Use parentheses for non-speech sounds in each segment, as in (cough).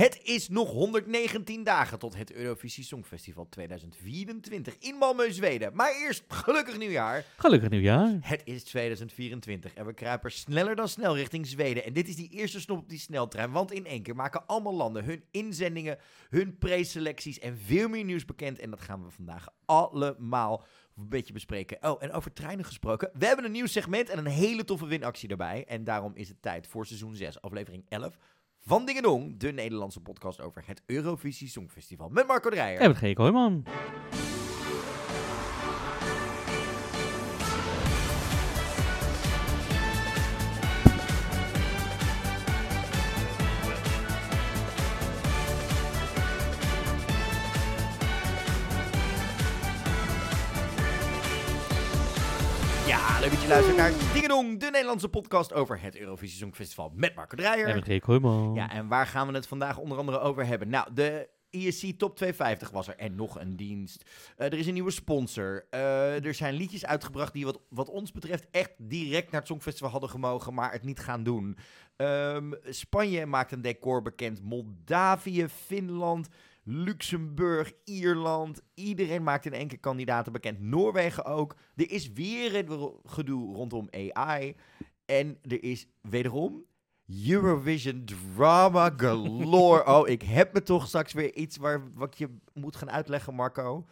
Het is nog 119 dagen tot het Eurovisie Songfestival 2024 in Malmö, Zweden. Maar eerst gelukkig nieuwjaar. Gelukkig nieuwjaar. Het is 2024 en we kruipen sneller dan snel richting Zweden. En dit is die eerste stop op die sneltrein, want in één keer maken allemaal landen hun inzendingen, hun preselecties en veel meer nieuws bekend. En dat gaan we vandaag allemaal een beetje bespreken. Oh, en over treinen gesproken. We hebben een nieuw segment en een hele toffe winactie erbij. En daarom is het tijd voor seizoen 6, aflevering 11 van Dingedong, de Nederlandse podcast over het Eurovisie Songfestival. Met Marco Dreyer. En met G. Kooijman. Luistert naar Dingedong, de Nederlandse podcast over het Eurovisie Songfestival met Marco Dreyer. En. Kooijman. Ja, en waar gaan we het vandaag onder andere over hebben? Nou, de ESC Top 250 was er en nog een dienst. Eh, er is een nieuwe sponsor. Eh, er zijn liedjes uitgebracht die wat, wat ons betreft echt direct naar het Songfestival hadden gemogen, maar het niet gaan doen. Ehm, Spanje maakt een decor bekend. Moldavië, Finland, Luxemburg, Ierland. Iedereen maakt in één keer kandidaten bekend. Noorwegen ook. Er is weer een gedoe rondom AI. En er is wederom Eurovision drama galore. oh, ik heb me toch straks weer iets waar, wat je moet gaan uitleggen, Marco.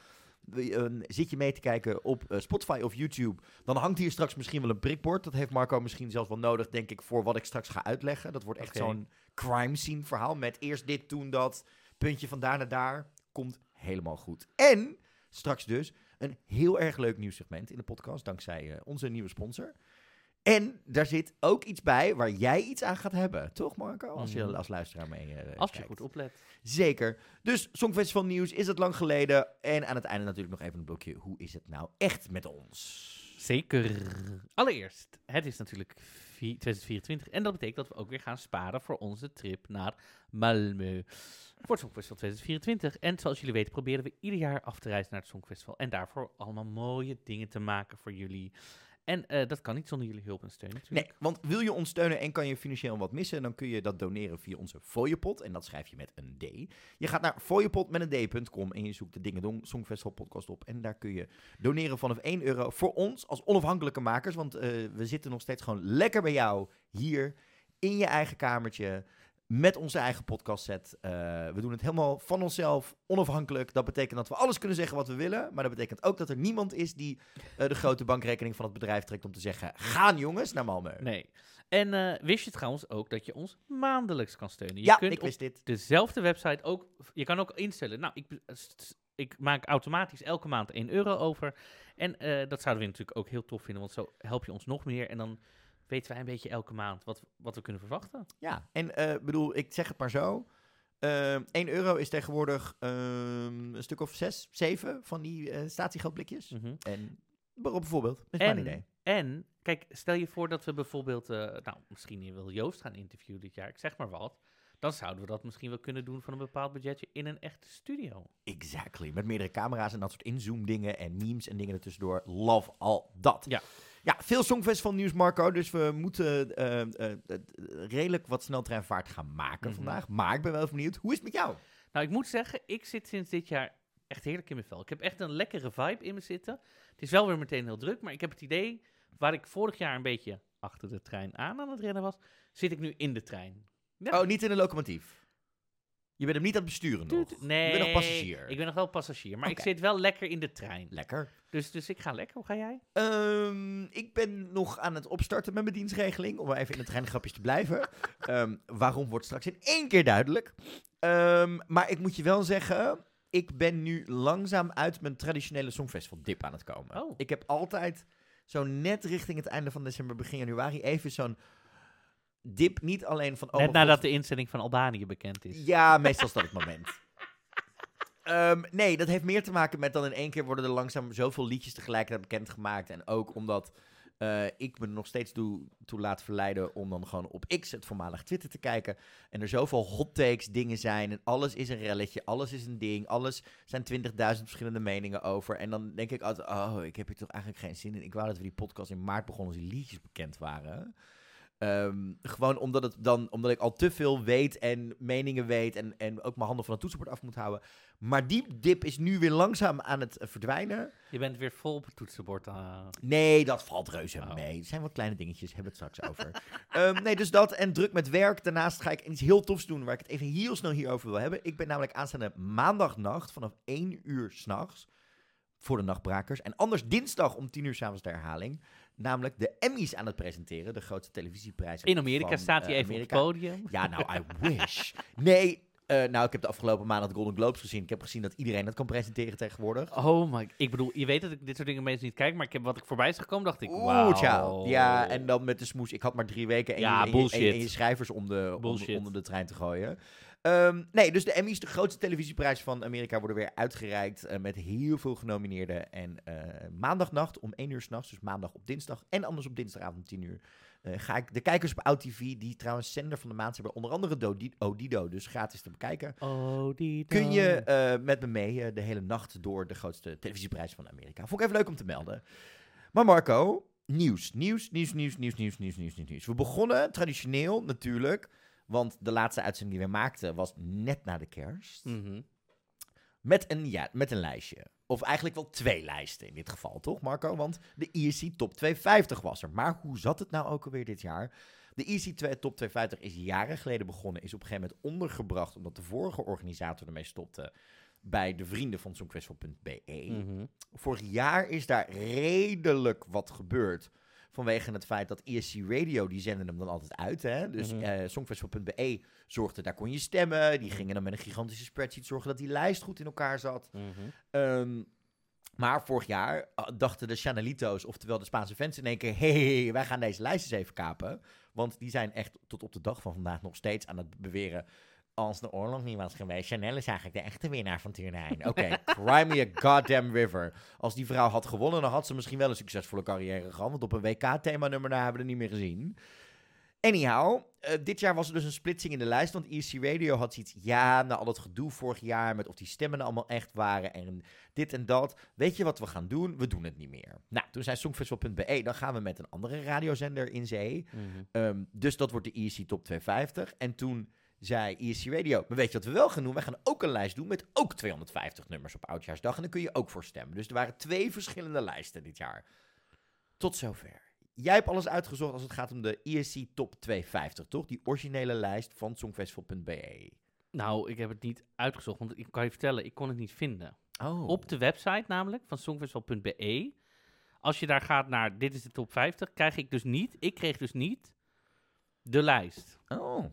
Uh, zit je mee te kijken op uh, Spotify of YouTube, dan hangt hier straks misschien wel een prikbord. Dat heeft Marco misschien zelfs wel nodig, denk ik, voor wat ik straks ga uitleggen. Dat wordt echt zo'n crime scene verhaal met eerst dit, toen dat, puntje van daar naar daar. Komt helemaal goed. En straks dus een heel erg leuk nieuw segment in de podcast, dankzij uh, onze nieuwe sponsor. En daar zit ook iets bij waar jij iets aan gaat hebben. Toch, Marco? Als je Mhm. als luisteraar mee uh, Als je kijkt. goed oplet. Zeker. Dus Songfestival nieuws is het lang geleden. En aan het einde natuurlijk nog even een blokje. Hoe is het nou echt met ons? Zeker. Allereerst, het is natuurlijk 2024 en dat betekent dat we ook weer gaan sparen voor onze trip naar Malmö. Voor het Songfestival 2024. En zoals jullie weten proberen we ieder jaar af te reizen naar het Songfestival. En daarvoor allemaal mooie dingen te maken voor jullie. En eh, dat kan niet zonder jullie hulp en steun natuurlijk. Nee, want wil je ons steunen en kan je financieel wat missen, dan kun je dat doneren via onze Fooiepot. En dat schrijf je met een D. Je gaat naar fooiepot met een D.com en je zoekt de Dingedong Songfestival podcast op. En daar kun je doneren vanaf 1 euro voor ons als onafhankelijke makers. Want eh, we zitten nog steeds gewoon lekker bij jou hier in je eigen kamertje. Met onze eigen podcastset. Eh we doen het helemaal van onszelf, onafhankelijk. Dat betekent dat we alles kunnen zeggen wat we willen. Maar dat betekent ook dat er niemand is die eh, de grote bankrekening van het bedrijf trekt om te zeggen: gaan jongens naar Malmö. Nee. En eh, wist je trouwens ook dat je ons maandelijks kan steunen? Je ja, kunt ik op wist dit. dezelfde website ook. Je kan ook instellen. Nou, ik, ik maak automatisch elke maand 1 euro over. En dat zouden we natuurlijk ook heel tof vinden, want zo help je ons nog meer. En dan weten wij een beetje elke maand wat, wat we kunnen verwachten. Ja, en eh bedoel, ik zeg het maar zo. Ehm 1 euro is tegenwoordig ehm, een stuk of 6, 7 van die eh statiegeldblikjes. En waarop bijvoorbeeld, is mijn idee. En, en, kijk, stel je voor dat we bijvoorbeeld, eh, nou, misschien wil Joost gaan interviewen dit jaar, ik zeg maar wat. Dan zouden we dat misschien wel kunnen doen van een bepaald budgetje in een echte studio. Exactly. Met meerdere camera's en dat soort inzoom dingen en memes en dingen ertussendoor. Love al dat. Ja. Ja, veel Songfestival nieuws, Marco. Dus we moeten eh, eh, eh, redelijk wat sneltreinvaart gaan maken Mhm. vandaag. Maar ik ben wel even benieuwd. Hoe is het met jou? Nou, ik moet zeggen, ik zit sinds dit jaar echt heerlijk in mijn vel. Ik heb echt een lekkere vibe in me zitten. Het is wel weer meteen heel druk, maar ik heb het idee, waar ik vorig jaar een beetje achter de trein aan aan het rennen was, zit ik nu in de trein. Ja. Oh, niet in een locomotief. Je bent hem niet aan het besturen nog. Nee, Je bent nog passagier. ik ben nog wel passagier, maar ik zit wel lekker in de trein. Lekker. Dus, dus ik ga lekker. Hoe ga jij? Ehm, ik ben nog aan het opstarten met mijn dienstregeling. Om even in de treingrapjes te blijven. (laughs) Ehm, waarom wordt straks in één keer duidelijk. Ehm, maar ik moet je wel zeggen. Ik ben nu langzaam uit mijn traditionele Songfestival dip aan het komen. Oh. Ik heb altijd zo net richting het einde van december, begin januari, even zo'n dip. Niet alleen van... oh Net nadat God, de inzending van Albanië bekend is. ja, meestal is dat het moment. (laughs) Ehm, nee, dat heeft meer te maken met dan in één keer worden er langzaam zoveel liedjes tegelijkertijd bekendgemaakt. En ook omdat eh, ik me nog steeds toe, toe laat verleiden om dan gewoon op X, het voormalig Twitter, te kijken. En er zoveel hot takes dingen zijn. En alles is een relletje, alles is een ding. Alles zijn 20.000 verschillende meningen over. En dan denk ik altijd, oh, ik heb hier toch eigenlijk geen zin in. Ik wou dat we die podcast in maart begonnen als die liedjes bekend waren. Ehm, gewoon omdat, het dan, omdat ik al te veel weet en meningen weet en, en ook mijn handen van het toetsenbord af moet houden. Maar die dip is nu weer langzaam aan het eh, verdwijnen. Je bent weer vol op het toetsenbord. eh. Nee, dat valt reuze Oh. mee. Het zijn wat kleine dingetjes, hebben we het straks over. (laughs) Ehm, nee, dus dat en druk met werk. Daarnaast ga ik iets heel tofs doen waar ik het even heel snel hierover wil hebben. Ik ben namelijk aanstaande maandagnacht vanaf 1 uur s'nachts voor de nachtbrakers. En anders dinsdag om 10 uur s'avonds de herhaling. Namelijk de Emmys aan het presenteren, de grootste televisieprijs. In Amerika van, staat hij eh, even Amerika. op het podium. Ja, nou, I wish. (laughs) Nee, eh, nou, ik heb de afgelopen maand de Golden Globes gezien. Ik heb gezien dat iedereen dat kan presenteren tegenwoordig. Oh my, ik bedoel, je weet dat ik dit soort dingen meestal niet kijk, maar ik heb wat ik voorbij is gekomen, dacht ik, Oeh, ciao. Ja, en dan met de smoes. Ik had maar drie weken en, Ja, je, en, je, bullshit. en, en je schrijvers om de, om- onder de trein te gooien. Ehm, nee, dus de Emmys, de grootste televisieprijs van Amerika, worden weer uitgereikt eh, met heel veel genomineerden. En eh, maandagnacht om 1 uur s'nachts, dus maandag op dinsdag en anders op dinsdagavond om 10 uur, eh, ga ik de kijkers op OutTV, die trouwens zender van de maand hebben, onder andere Dodi- Odido, dus gratis te bekijken. Die Kun je met me mee de hele nacht door de grootste televisieprijs van Amerika. Vond ik even leuk om te melden. Maar Marco, nieuws. Nieuws, nieuws, nieuws, nieuws, nieuws, nieuws, nieuws, nieuws, nieuws. We begonnen traditioneel natuurlijk, want de laatste uitzending die we maakten was net na de kerst. Mhm. Met een, ja, met een lijstje. Of eigenlijk wel twee lijsten in dit geval, toch Marco? Want de ESC Top 250 was er. Maar hoe zat het nou ook alweer dit jaar? De ESC 2 Top 250 is jaren geleden begonnen. Is op een gegeven moment ondergebracht omdat de vorige organisator ermee stopte. Bij de vrienden van Songfestival.be. Mhm. Vorig jaar is daar redelijk wat gebeurd. Vanwege het feit dat ESC Radio, die zenden hem dan altijd uit. Hè? Dus Mhm. eh, Songfestival.be zorgde, daar kon je stemmen. Die gingen dan met een gigantische spreadsheet zorgen dat die lijst goed in elkaar zat. Mhm. Ehm, maar vorig jaar ah, dachten de Chanelito's, oftewel de Spaanse fans, in één keer: hé, hey, wij gaan deze lijst eens even kapen. Want die zijn echt tot op de dag van vandaag nog steeds aan het beweren. Als de oorlog niet was geweest, Chanel is eigenlijk de echte winnaar van Turijn. Oké, (laughs) cry me a goddamn river. Als die vrouw had gewonnen, dan had ze misschien wel een succesvolle carrière gehad. Want op een WK-thema-nummer daar hebben we er niet meer gezien. Anyhow, eh, dit jaar was er dus een splitsing in de lijst. Want ESC Radio had zoiets. Ja, na al dat gedoe vorig jaar. met of die stemmen allemaal echt waren. en dit en dat. Weet je wat we gaan doen? We doen het niet meer. Nou, toen zei Songfestival.be. dan gaan we met een andere radiozender in zee. Mhm. Ehm, dus dat wordt de ESC Top 250. En toen zei ESC Radio, maar weet je wat we wel gaan doen? Wij gaan ook een lijst doen met ook 250 nummers op Oudjaarsdag. En dan kun je ook voor stemmen. Dus er waren twee verschillende lijsten dit jaar. Tot zover. Jij hebt alles uitgezocht als het gaat om de ESC Top 250, toch? Die originele lijst van Songfestival.be. Nou, ik heb het niet uitgezocht, want ik kan je vertellen, ik kon het niet vinden. Oh. Op de website namelijk, van songfestival.be, als je daar gaat naar dit is de top 50, krijg ik dus niet, ik kreeg dus niet de lijst. Oh.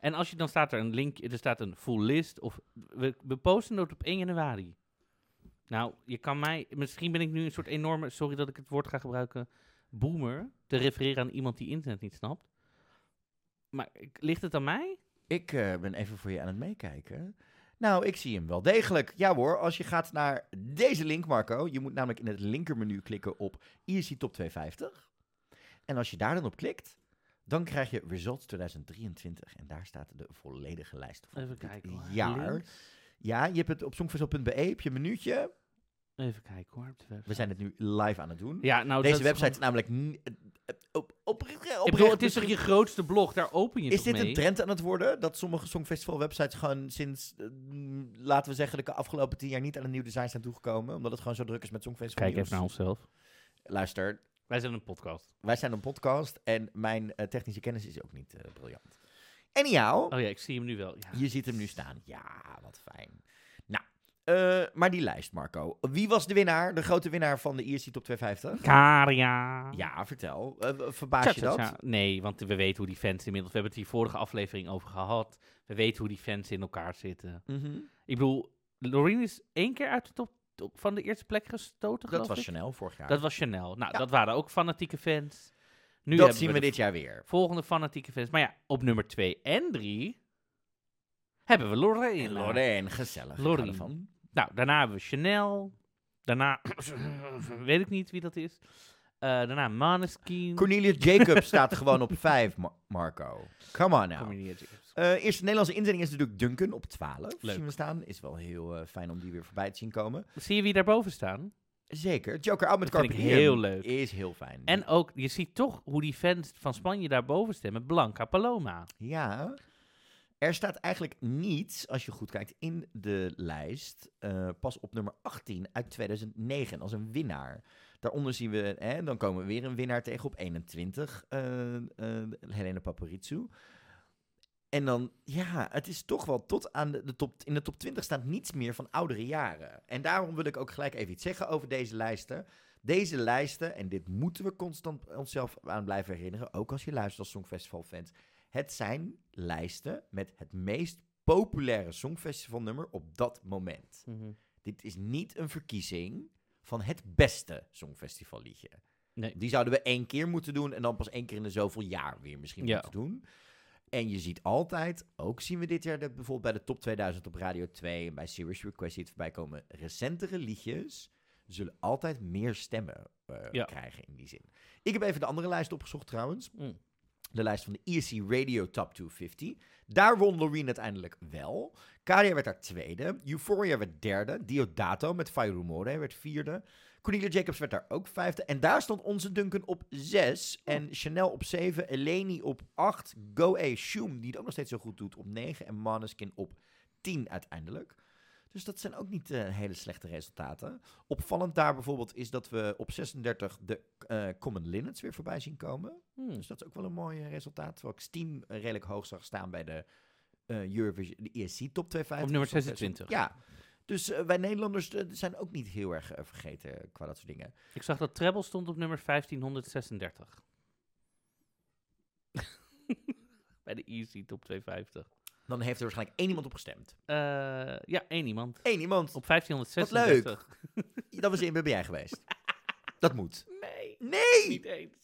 En als je dan staat er een link, er staat een full list, of we, we posten het op 1 januari. Nou, je kan mij, misschien ben ik nu een soort enorme, sorry dat ik het woord ga gebruiken, boomer, te refereren aan iemand die internet niet snapt. Maar ligt het aan mij? Ik eh, ben even voor je aan het meekijken. Nou, ik zie hem wel degelijk. Ja hoor, als je gaat naar deze link, Marco. Je moet namelijk in het linkermenu klikken op ESC Top 250. En als je daar dan op klikt, dan krijg je Results 2023. En daar staat de volledige lijst van Even dit kijken hoor. jaar. Links. Ja, je hebt het op songfestival.be, heb je een minuutje. Even kijken hoor. We zijn het nu live aan het doen. Ja, nou, Deze is website is namelijk... eh, eh, Op, op, Ik bedoel, het is toch je grootste blog, daar open je Is toch dit mee? een trend aan het worden? Dat sommige Songfestival-websites gewoon sinds, eh, mm, laten we zeggen, de afgelopen tien jaar niet aan een nieuw design zijn toegekomen? Omdat het gewoon zo druk is met Songfestival Kijk even naar onszelf. Luister, Wij zijn een podcast. wij zijn een podcast en mijn eh, technische kennis is ook niet eh, briljant. Anyhow, Oh ja, ik zie hem nu wel. Ja. je ziet hem nu staan. Ja, wat fijn. Nou, eh, maar die lijst, Marco. Wie was de winnaar, de grote winnaar van de ESC Top 250? Karia. Ja, vertel. Verbaas je dat? Tja. Nee, want we weten hoe die fans inmiddels... We hebben het hier vorige aflevering over gehad. We weten hoe die fans in elkaar zitten. Mhm. Ik bedoel, Loreen is één keer uit de top, top van de eerste plek gestoten, Dat was ik. Chanel vorig jaar. Dat was Chanel. Nou, Ja. dat waren ook fanatieke fans. Nu dat zien we dit jaar weer. Volgende fanatieke fans. Maar ja, op nummer 2 en 3 hebben we Lorraine. Lorraine, gezellig. Lorraine. ervan. Nou, daarna hebben we Chanel. Daarna, (coughs) weet ik niet wie dat is. Eh, daarna Maneskin. Cornelius Jacob staat gewoon op 5, Marco. Come on now. Jacobs. Eh eerste Nederlandse inzending is natuurlijk Duncan op 12. Leuk. Zien we staan. Is wel heel eh, fijn om die weer voorbij te zien komen. Zie je wie daarboven staan? Zeker. Joker out met Carpe heel leuk. Is heel fijn. En ook, je ziet toch hoe die fans van Spanje daarboven stemmen. Blanca Paloma. Ja. Er staat eigenlijk niets, als je goed kijkt, in de lijst. eh, pas op nummer 18 uit 2009 als een winnaar. Daaronder zien we, hè, dan komen we weer een winnaar tegen op 21. eh eh Helene Paparizou. En dan, ja, het is toch wel tot aan de, de top. In de top 20 staat niets meer van oudere jaren. En daarom wil ik ook gelijk even iets zeggen over deze lijsten. Deze lijsten, en dit moeten we constant onszelf aan blijven herinneren, ook als je luistert als Songfestival-fans. Het zijn lijsten met het meest populaire Songfestivalnummer op dat moment. Dit is niet een verkiezing van het beste Songfestivalliedje. Nee. Die zouden we één keer moeten doen en dan pas één keer in de zoveel jaar weer misschien Ja. moeten doen. En je ziet altijd, ook zien we dit jaar dat bijvoorbeeld bij de top 2000 op Radio 2 en bij Serious Request die het voorbij komen, recentere liedjes zullen altijd meer stemmen eh, Ja. krijgen in die zin. Ik heb even de andere lijst opgezocht trouwens. Mm. De lijst van de ESC Radio Top 250. Daar won Loreen uiteindelijk wel. Kadia werd daar tweede. Euphoria werd derde. Diodato met Fire Rumore werd vierde. Cornelia Jacobs werd daar ook vijfde. En daar stond onze Duncan op zes. En Chanel op zeven. Eleni op acht. Go A. Shum, die het ook nog steeds zo goed doet, op negen. En Maneskin op tien uiteindelijk. Dus dat zijn ook niet eh, hele slechte resultaten. Opvallend daar bijvoorbeeld is dat we op 36 de eh, Common Linnets weer voorbij zien komen. Hmm. Dus dat is ook wel een mooi eh, resultaat. Terwijl ik Steam redelijk hoog zag staan bij de eh Eurovision, de ESC Top 250. Op nummer Songfestival. 26. Ja. Dus wij Nederlanders zijn ook niet heel erg vergeten qua dat soort dingen. Ik zag dat Treble stond op nummer 1536. (laughs) Bij de Easy Top 250. Dan heeft er waarschijnlijk één iemand op gestemd. Eh, ja, één iemand. Eén iemand. Op 1536. Dat was in ben jij geweest. (laughs) Dat moet. Nee, Nee! niet eens.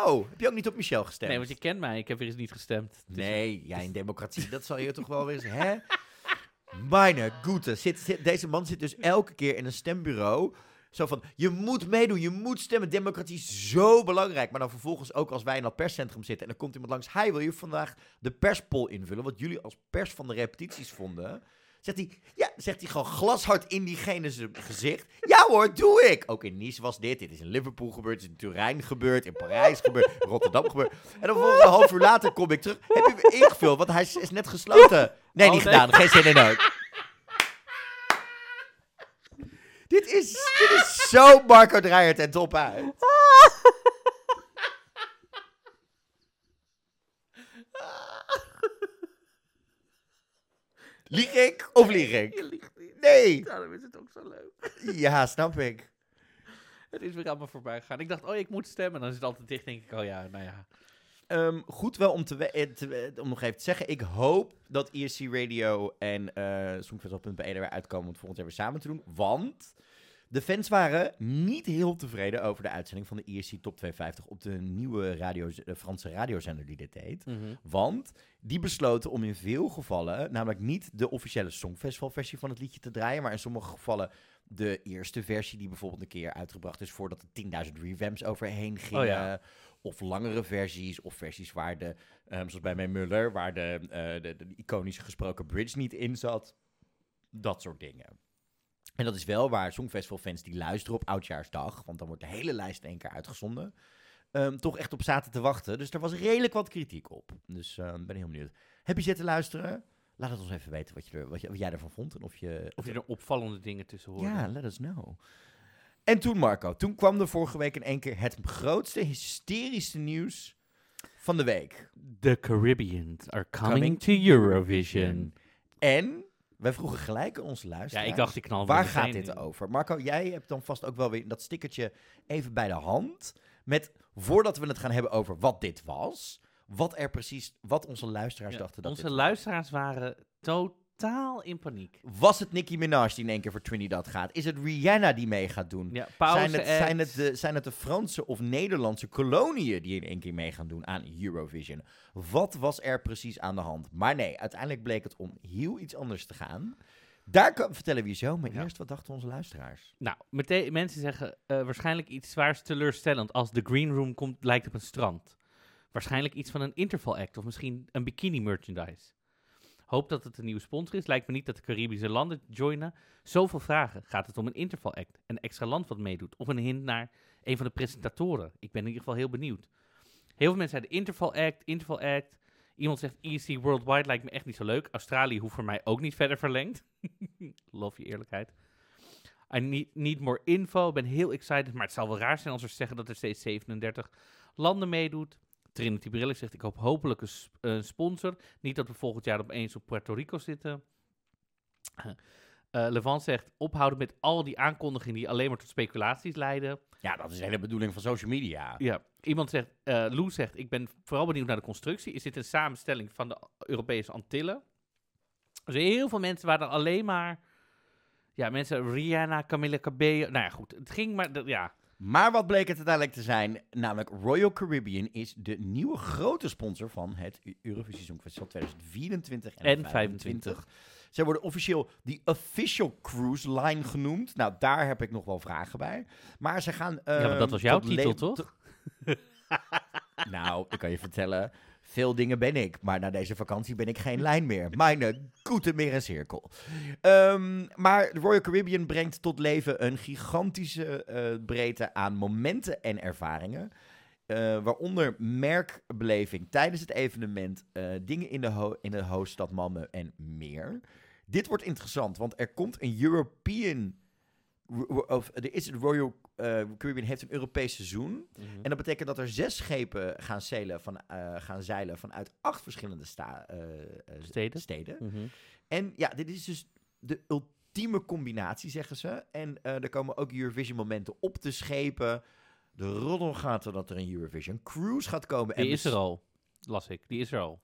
Oh, heb je ook niet op Michel gestemd? Nee, want je kent mij. Ik heb weer eens niet gestemd. Is- Nee, jij in democratie, dat zal je toch wel weer eens, hè? Meine goede. Zit, zit, deze man zit dus elke keer in een stembureau. Zo van, je moet meedoen, je moet stemmen. Democratie is zo belangrijk. Maar dan vervolgens ook als wij in dat perscentrum zitten... en er komt iemand langs... Hij wil je vandaag de perspol invullen... wat jullie als pers van de repetities vonden... Zegt hij, ja, zegt hij gewoon glashard in diegene zijn gezicht. Ja hoor, doe ik. Ook in Nice was dit. Dit is in Liverpool gebeurd. Dit is in Turijn gebeurd. In Parijs gebeurd. in Rotterdam gebeurd. En dan volgens een half uur later kom ik terug. Heb je me ingevuld? Want hij is, is net gesloten. Nee, Oh, niet nee. gedaan. Geen zin in ook. Dit, is, dit is zo Marco Dreyer ten top uit. (laughs) Lieg ik of lieg ik? Nee. Daarom is het ook zo leuk. Ja, snap ik. Het is weer allemaal voorbij gegaan. Ik dacht, oh, ik moet stemmen. Dan is het altijd dicht. denk ik, oh ja, nou ja. Ehm, goed wel om, te eh, te om nog even te zeggen. Ik hoop dat ESC Radio en eh Songfestival.be er weer uitkomen om het volgend jaar weer samen te doen. Want de fans waren niet heel tevreden over de uitzending van de ESC Top 250 op de nieuwe radio, de Franse radiozender die dit deed. Want die besloten om in veel gevallen, namelijk niet de officiële Songfestival-versie van het liedje te draaien, maar in sommige gevallen de eerste versie die bijvoorbeeld een keer uitgebracht is voordat er 10.000 revamps overheen gingen. ja. Of langere versies, of versies waar de, ehm, zoals bij mij Muller, waar de, eh, de, de iconische gesproken bridge niet in zat. Dat soort dingen. En dat is wel waar Songfestival-fans die luisteren op Oudjaarsdag, want dan wordt de hele lijst in één keer uitgezonden, ehm, toch echt op zaten te wachten. Dus er was redelijk wat kritiek op. Dus ik ben heel benieuwd. Heb je zitten luisteren? Laat het ons even weten wat, je er, wat, je, wat jij ervan vond. En of je, Of je er opvallende dingen tussen hoort. ja, let us know. En toen, Marco, toen kwam er vorige week in één keer het grootste hysterische nieuws van de week. The Caribbeans are coming, Coming to Eurovision. En wij vroegen gelijk aan onze Ja, luisteraars. ik dacht, ik knal Waar gaat dit in. over? Marco, jij hebt dan vast ook wel weer dat stickertje even bij de hand. Met, voordat we het gaan hebben over wat dit was, wat er precies, wat onze luisteraars Ja, dachten dat Onze dit luisteraars waren totaal in paniek. was. Het Nicki Minaj die in één keer voor Trinidad gaat? Is het Rihanna die mee gaat doen? Ja, Zijn het, zijn, het de, zijn het de Franse of Nederlandse koloniën die in één keer mee gaan doen aan Eurovision? Wat was er precies aan de hand? Maar nee, uiteindelijk bleek het om heel iets anders te gaan. Daar kan- vertellen we je zo, maar Ja. eerst wat dachten onze luisteraars? Nou, meteen, mensen zeggen eh, waarschijnlijk iets zwaars teleurstellend als de Green Room komt, lijkt op een strand. Waarschijnlijk iets van een interval act of misschien een bikini merchandise. Hoop dat het een nieuwe sponsor is. Lijkt me niet dat de Caribische landen joinen. Zoveel vragen. Gaat het om een interval act? Een extra land wat meedoet? Of een hint naar een van de presentatoren? Ik ben in ieder geval heel benieuwd. Heel veel mensen zeiden interval act, interval act. Iemand zegt EC Worldwide lijkt me echt niet zo leuk. Australië hoeft voor mij ook niet verder verlengd. (laughs) Love je eerlijkheid. I need, more info. Ik ben heel excited, maar het zou wel raar zijn als we zeggen dat er steeds 37 landen meedoet. Trinity Brillig zegt, ik hoop hopelijk een sp- een sponsor. Niet dat we volgend jaar opeens op Puerto Rico zitten. Eh Levant zegt, ophouden met al die aankondigingen die alleen maar tot speculaties leiden. Ja, dat is de hele bedoeling van social media. Ja, iemand zegt, eh Lou zegt, ik ben vooral benieuwd naar de constructie. Is dit een samenstelling van de Europese Antillen? Er zijn heel veel mensen waar er alleen maar... Ja, mensen, Rihanna, Camilla Cabello... Nou ja, goed, het ging maar... Ja, Maar wat bleek het uiteindelijk te zijn? Namelijk Royal Caribbean is de nieuwe grote sponsor van het Eu- Eurovisie Songfestival 2024 en, En 2025. Zij worden officieel de official cruise line genoemd. Nou, daar heb ik nog wel vragen bij. Maar ze gaan... ja want dat was jouw titel, toch? (laughs) Nou, ik kan je vertellen, veel dingen ben ik. Maar na deze vakantie ben ik geen (laughs) lijn meer. Mijn goede meer een cirkel. Ehm, maar de Royal Caribbean brengt tot leven een gigantische eh, breedte aan momenten en ervaringen. Eh, waaronder merkbeleving tijdens het evenement, eh, dingen in de, ho- in de hoofdstad Malmö en meer. Dit wordt interessant, want er komt een European... Of, er is het Royal eh, Caribbean heeft een Europees seizoen. En dat betekent dat er zes schepen gaan, zeilen, van, eh, gaan zeilen vanuit acht verschillende sta, eh, Steden. steden. Mhm. En ja, dit is dus de ultieme combinatie, zeggen ze. En er komen ook Eurovision-momenten op de schepen. De roddel gaat er dat er een Eurovision Cruise gaat komen. Die en is er al, las ik. Die is er al.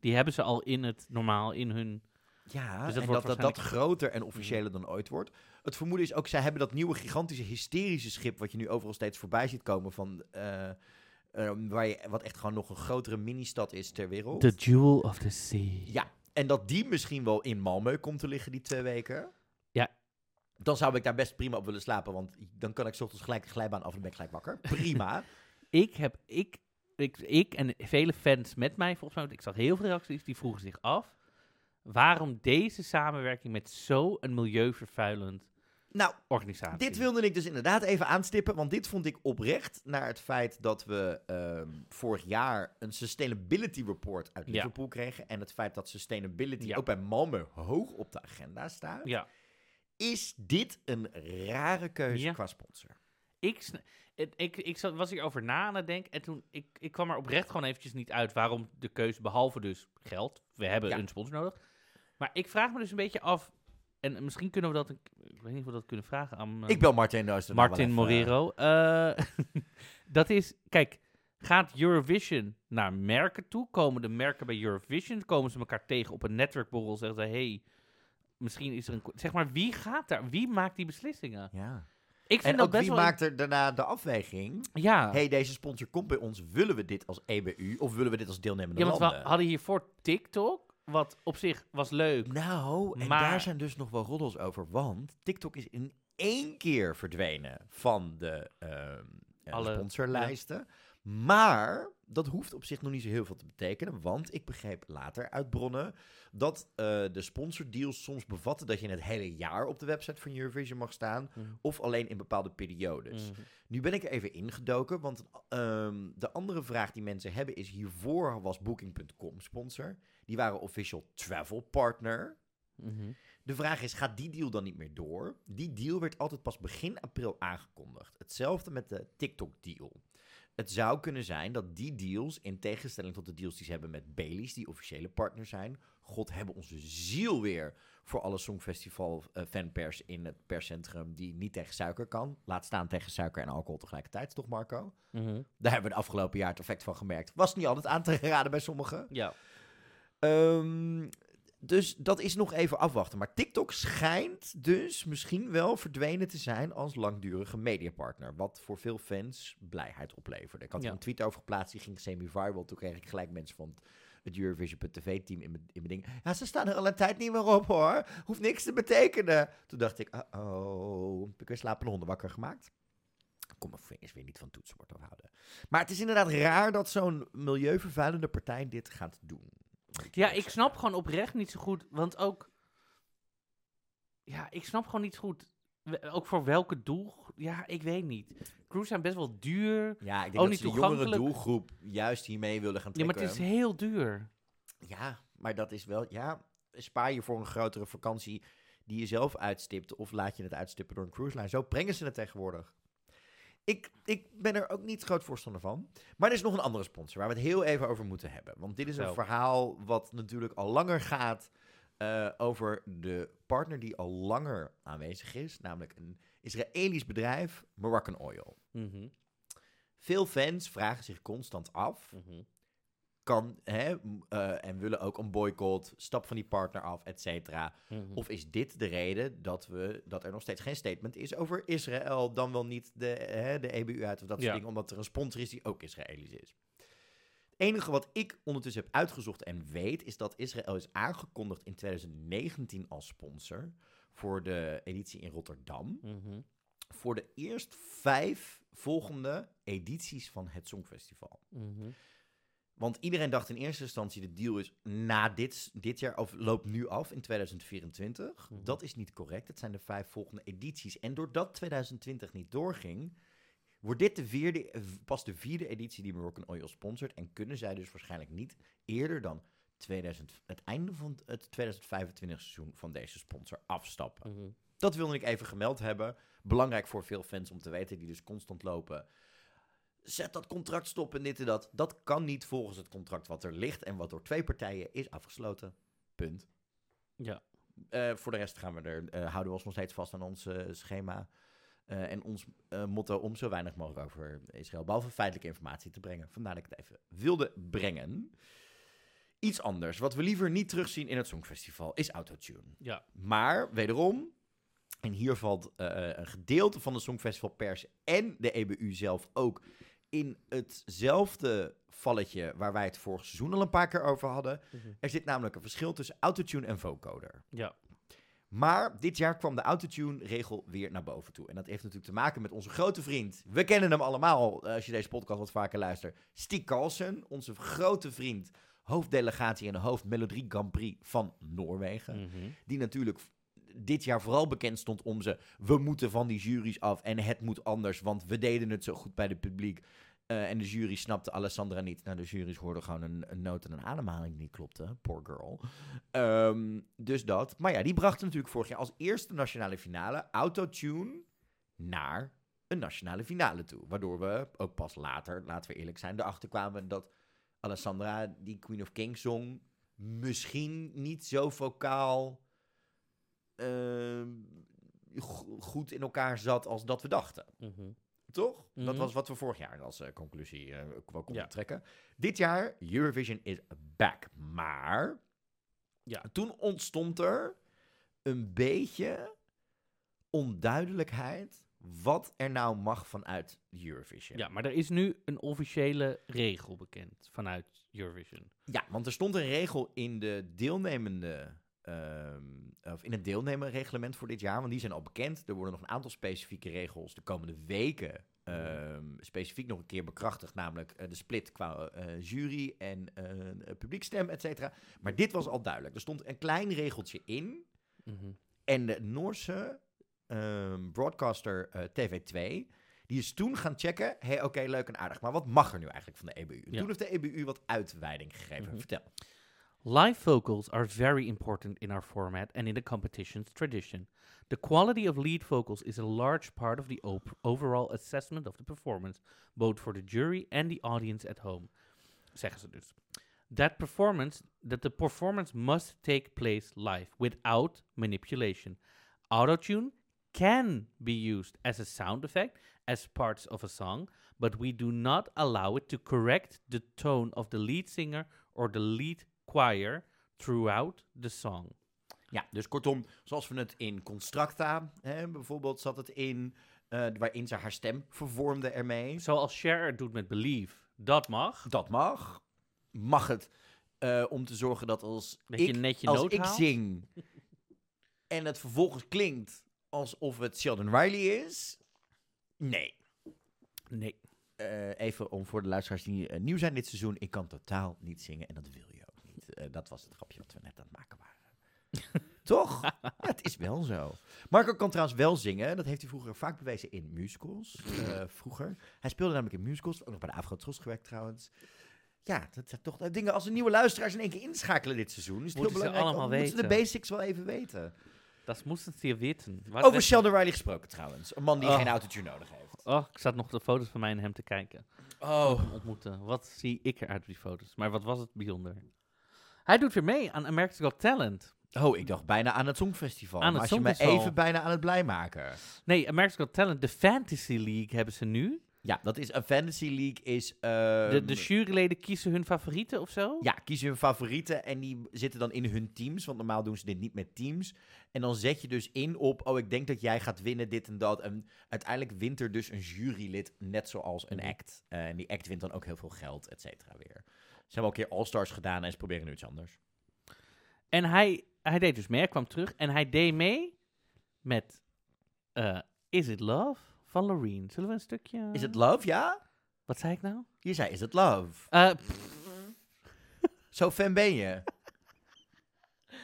Die hebben ze al in het normaal, in hun... Ja, Dus dat en wordt dat, dat dat groter en officiëler dan ooit wordt. Het vermoeden is ook, zij hebben dat nieuwe gigantische hysterische schip... wat je nu overal steeds voorbij ziet komen van... eh, eh, waar je, wat echt gewoon nog een grotere mini-stad is ter wereld. The Jewel of the Sea. Ja, en dat die misschien wel in Malmö komt te liggen die twee weken. Ja. Dan zou ik daar best prima op willen slapen, want dan kan ik 's ochtends gelijk de glijbaan af en ben ik gelijk wakker. Prima. (laughs) Ik heb, ik, ik, ik en vele fans met mij volgens mij, ik zag heel veel reacties, die vroegen zich af waarom deze samenwerking met zo'n milieuvervuilend nou, organisatie. dit wilde ik dus inderdaad even aanstippen, want dit vond ik oprecht naar het feit dat we ehm, vorig jaar een sustainability report uit Ja. Liverpool kregen. En het feit dat sustainability Ja. ook bij Malmö hoog op de agenda staat. Ja, Is dit een rare keuze qua sponsor? ik, ik, ik zat, was hierover na aan het denken en toen, ik, ik kwam er oprecht gewoon eventjes niet uit waarom de keuze, behalve dus geld, we hebben Ja. een sponsor nodig. Maar ik vraag me dus een beetje af, en misschien kunnen we dat, een, ik weet niet of we dat kunnen vragen aan... ik bel Martin wel Martin eh, Morero. Eh, (laughs) dat is, kijk, gaat Eurovision naar merken toe? Komen de merken bij Eurovision? Komen ze elkaar tegen op een netwerkborrel? Zeggen ze, hey, misschien is er een... Zeg maar, wie gaat daar? Wie maakt die beslissingen? Ja. Ik vind En ook wie maakt er daarna de afweging? Ja, hey, deze sponsor komt bij ons. Willen we dit als EBU of willen we dit als deelnemende ja want we landen? hadden hiervoor TikTok, wat op zich was leuk. Nou, en Maar- daar zijn dus nog wel roddels over. Want TikTok is in één keer verdwenen van de ehm, eh, Alle- sponsorlijsten. Maar dat hoeft op zich nog niet zo heel veel te betekenen. Want ik begreep later uit bronnen dat eh, de sponsordeals soms bevatten dat je het hele jaar op de website van Eurovision mag staan. Mhm. Of alleen in bepaalde periodes. Mhm. Nu ben ik er even ingedoken, want ehm, de andere vraag die mensen hebben is... hiervoor was Booking.com sponsor. Die waren official travel partner. Mhm. De vraag is, gaat die deal dan niet meer door? Die deal werd altijd pas begin april aangekondigd. Hetzelfde met de TikTok-deal. Het zou kunnen zijn dat die deals, in tegenstelling tot de deals die ze hebben met Baileys, die officiële partner zijn, God hebben onze ziel weer voor alle Songfestival eh, fanpers in het perscentrum die niet tegen suiker kan. Laat staan tegen suiker en alcohol tegelijkertijd, toch Marco? Mhm. Daar hebben we de afgelopen jaar het effect van gemerkt. Was niet altijd aan te raden bij sommigen. Ja. Ehm, dus dat is nog even afwachten. Maar TikTok schijnt dus misschien wel verdwenen te zijn als langdurige mediapartner. Wat voor veel fans blijheid opleverde. Ik had er Ja. een tweet over geplaatst, die ging semi-viral. Toen kreeg ik gelijk mensen van het Eurovision.tv-team in mijn in mijn ding. Ja, ze staan er al een tijd niet meer op hoor. Hoeft niks te betekenen. Toen dacht ik, oh, heb ik weer slapende honden wakker gemaakt. Kom mijn vingers weer niet van toetsenbord afhouden. Maar het is inderdaad raar dat zo'n milieuvervuilende partij dit gaat doen. Ja, ik snap gewoon oprecht niet zo goed, want ook... Ja, ik snap gewoon niet zo goed, ook voor welke doel... Ja, ik weet niet. Cruises zijn best wel duur. Ja, ik denk dat ze de jongere doelgroep juist hiermee willen gaan Ja, maar trekken. het is heel duur. Ja, maar dat is wel... Ja, spaar je voor een grotere vakantie die je zelf uitstipt... of laat je het uitstippen door een cruise line. Zo brengen ze het tegenwoordig. Ik, ik ben er ook niet groot voorstander van. Maar er is nog een andere sponsor waar we het heel even over moeten hebben. Want dit is een Zo. verhaal wat natuurlijk al langer gaat... eh, over de partner die al langer aanwezig is. Namelijk een Israëlisch bedrijf, Moroccan Oil. Mhm, Veel fans vragen zich constant af... mhm. Kan hè, eh, en willen ook een boycott, stap van die partner af, et cetera. Mhm. Of is dit de reden dat, we, dat er nog steeds geen statement is over Israël, dan wel niet de, hè, de EBU uit of dat soort dingen, omdat er een sponsor is die ook Israëlisch is. Het enige wat ik ondertussen heb uitgezocht en weet, is dat Israël is aangekondigd in 2019 als sponsor voor de editie in Rotterdam. Mhm. Voor de eerst vijf volgende edities van het Songfestival. Mhm. Want iedereen dacht in eerste instantie, de deal is na dit, dit jaar, of loopt nu af in 2024. Mhm. Dat is niet correct. Het zijn de vijf volgende edities. En doordat 2020 niet doorging, wordt dit de vierde, eh, pas de vierde editie die Moroccan Oil sponsort. En kunnen zij dus waarschijnlijk niet eerder dan 2000, het einde van het 2025 seizoen van deze sponsor afstappen. Mhm. Dat wilde ik even gemeld hebben. Belangrijk voor veel fans om te weten, die dus constant lopen. Zet dat contract stop en dit en dat. Dat kan niet volgens het contract wat er ligt en wat door twee partijen is afgesloten. Punt. Ja. Eh, voor de rest gaan we er, eh, houden we ons nog steeds vast aan ons eh, schema. en ons motto om zo weinig mogelijk over Israël, behalve feitelijke informatie te brengen. Vandaar dat ik het even wilde brengen. Iets anders, wat we liever niet terugzien in het Songfestival, is autotune. Ja. Maar wederom, en hier valt een gedeelte van de Songfestival pers en de EBU zelf ook in hetzelfde valletje waar wij het vorig seizoen al een paar keer over hadden. Mhm. Er zit namelijk een verschil tussen autotune en vocoder. Ja. Maar dit jaar kwam de autotune-regel weer naar boven toe. En dat heeft natuurlijk te maken met onze grote vriend. We kennen hem allemaal, eh, als je deze podcast wat vaker luistert. Stiek Carlsen, onze grote vriend, hoofddelegatie en hoofd Melodie Grand Prix van Noorwegen. Mhm. Die natuurlijk dit jaar vooral bekend stond om ze... we moeten van die juries af en het moet anders... want we deden het zo goed bij het publiek. Eh, en de jury snapte Alessandra niet. Nou, de jury's hoorden gewoon een, een noot en een ademhaling die niet klopte. Poor girl. Ehm, dus dat. Maar ja, die brachten natuurlijk vorig jaar als eerste nationale finale... autotune naar een nationale finale toe. Waardoor we ook pas later, laten we eerlijk zijn... erachter kwamen dat Alessandra die Queen of Kings zong... misschien niet zo vocaal goed in elkaar zat als dat we dachten. Mhm. Toch? Dat Mhm. was wat we vorig jaar als eh, conclusie wel konden Ja. trekken. Dit jaar, Eurovision is back. Maar Ja. toen ontstond er een beetje onduidelijkheid wat er nou mag vanuit Eurovision. Ja, maar er is nu een officiële regel bekend vanuit Eurovision. Ja, want er stond een regel in de deelnemende. Ehm, of in het deelnemerreglement voor dit jaar, want die zijn al bekend. Er worden nog een aantal specifieke regels de komende weken ehm, specifiek nog een keer bekrachtigd, namelijk eh, de split qua eh, jury en eh, publiekstem, et cetera. Maar dit was al duidelijk. Er stond een klein regeltje in Mhm. en de Noorse ehm, broadcaster eh, TV2, die is toen gaan checken, hé, hey, oké, leuk en aardig, maar wat mag er nu eigenlijk van de EBU? Ja. Toen heeft de EBU wat uitweiding gegeven. Mhm. Vertel. Live vocals are very important in our format and in the competition's tradition. The quality of lead vocals is a large part of the op- overall assessment of the performance, both for the jury and the audience at home. Zeggen ze dus. That performance, that the performance must take place live without manipulation. Autotune can be used as a sound effect as parts of a song, but we do not allow it to correct the tone of the lead singer or the lead choir throughout the song. Ja, dus kortom, zoals we het in Constructa, hè, bijvoorbeeld zat het in, eh, waarin ze haar stem vervormde ermee. Zoals Cher het doet met Believe. Dat mag. Dat mag. Mag het eh, om te zorgen dat als Dat ik, net je als ik haalt? zing en het vervolgens klinkt alsof het Sheldon Riley is? Nee. Nee. Eh, even om voor de luisteraars die nieuw zijn dit seizoen. Ik kan totaal niet zingen en dat wil je ook niet. eh, dat was het grapje wat we net aan het maken waren. (laughs) Toch? Ja, het is wel zo. Marco kan trouwens wel zingen. Dat heeft hij vroeger vaak bewezen in musicals. eh, (laughs) vroeger. Hij speelde namelijk in musicals. Ook nog bij de Afro gewerkt trouwens. Ja, dat zijn toch eh, dingen als er nieuwe luisteraars in één keer inschakelen dit seizoen. Is het Moeten heel ze belangrijk. allemaal moeten ze de weten. basics wel even weten. Dat moesten ze weten. Over Sheldon Riley gesproken trouwens. Een man die Oh. geen autotune nodig heeft. Oh, ik zat nog de foto's van mij en hem te kijken. Oh. Ontmoeten. Wat zie ik eruit op die foto's? Maar wat was het bijzonder? Hij doet weer mee aan America's Got Talent. Oh, ik dacht bijna aan het Songfestival. Aan maar het als je me even bijna aan het blij maken. Nee, America's Got Talent, de Fantasy League hebben ze nu. Ja, dat is een fantasy league. Is, De, ehm, de juryleden kiezen hun favorieten of zo? Ja, kiezen hun favorieten en die zitten dan in hun teams. Want normaal doen ze dit niet met teams. En dan zet je dus in op, oh, ik denk dat jij gaat winnen, dit en dat. En uiteindelijk wint er dus een jurylid, net zoals een Mhm. act. Eh, en die act wint dan ook heel veel geld, et cetera, weer. Ze hebben al een keer All-Stars gedaan en ze proberen nu iets anders. En hij, hij deed dus mee, hij kwam terug en hij deed mee met eh, Is It Love van Loreen. Zullen we een stukje... Is het love, ja? Wat zei ik nou? Je zei, is het love? Eh, (laughs) Zo fan ben je.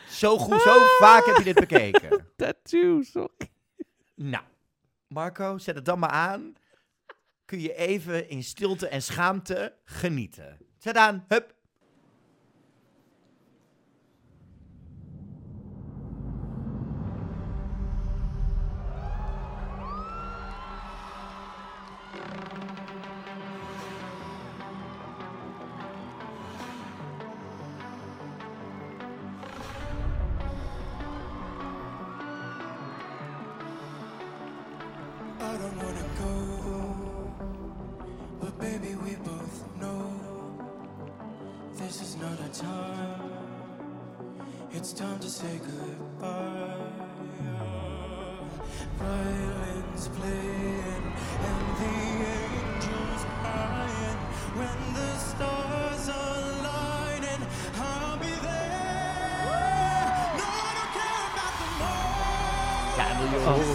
Zo goed, zo vaak heb je dit bekeken. (laughs) tattoo, sorry. Nou, Marco, zet het dan maar aan. Kun je even in stilte en schaamte genieten. Zet aan, wil je horen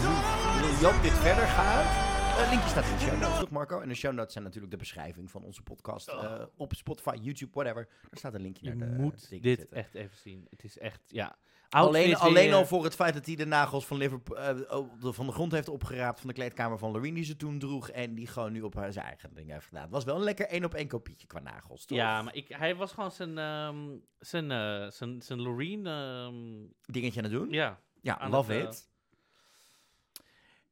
hoe Job dit verder gaat? Een linkje staat in de show notes, toch Marco? En de show notes zijn natuurlijk de beschrijving van onze podcast. eh, op Spotify, YouTube, whatever. Daar staat een linkje Je naar de moet dit zitten. echt even zien. Het is echt, ja. Alleen, alleen al voor het feit dat hij de nagels van Liverpool eh, de- van de grond heeft opgeraapt van de kleedkamer van Loreen die ze toen droeg en die gewoon nu op haar zijn eigen ding heeft gedaan. Het was wel een lekker één op één kopietje qua nagels, toch? Ja, maar ik, hij was gewoon zijn, ehm, zijn, eh, zijn, zijn Loreen, ehm, Dingetje aan het doen. ja. Ja, love eh, it.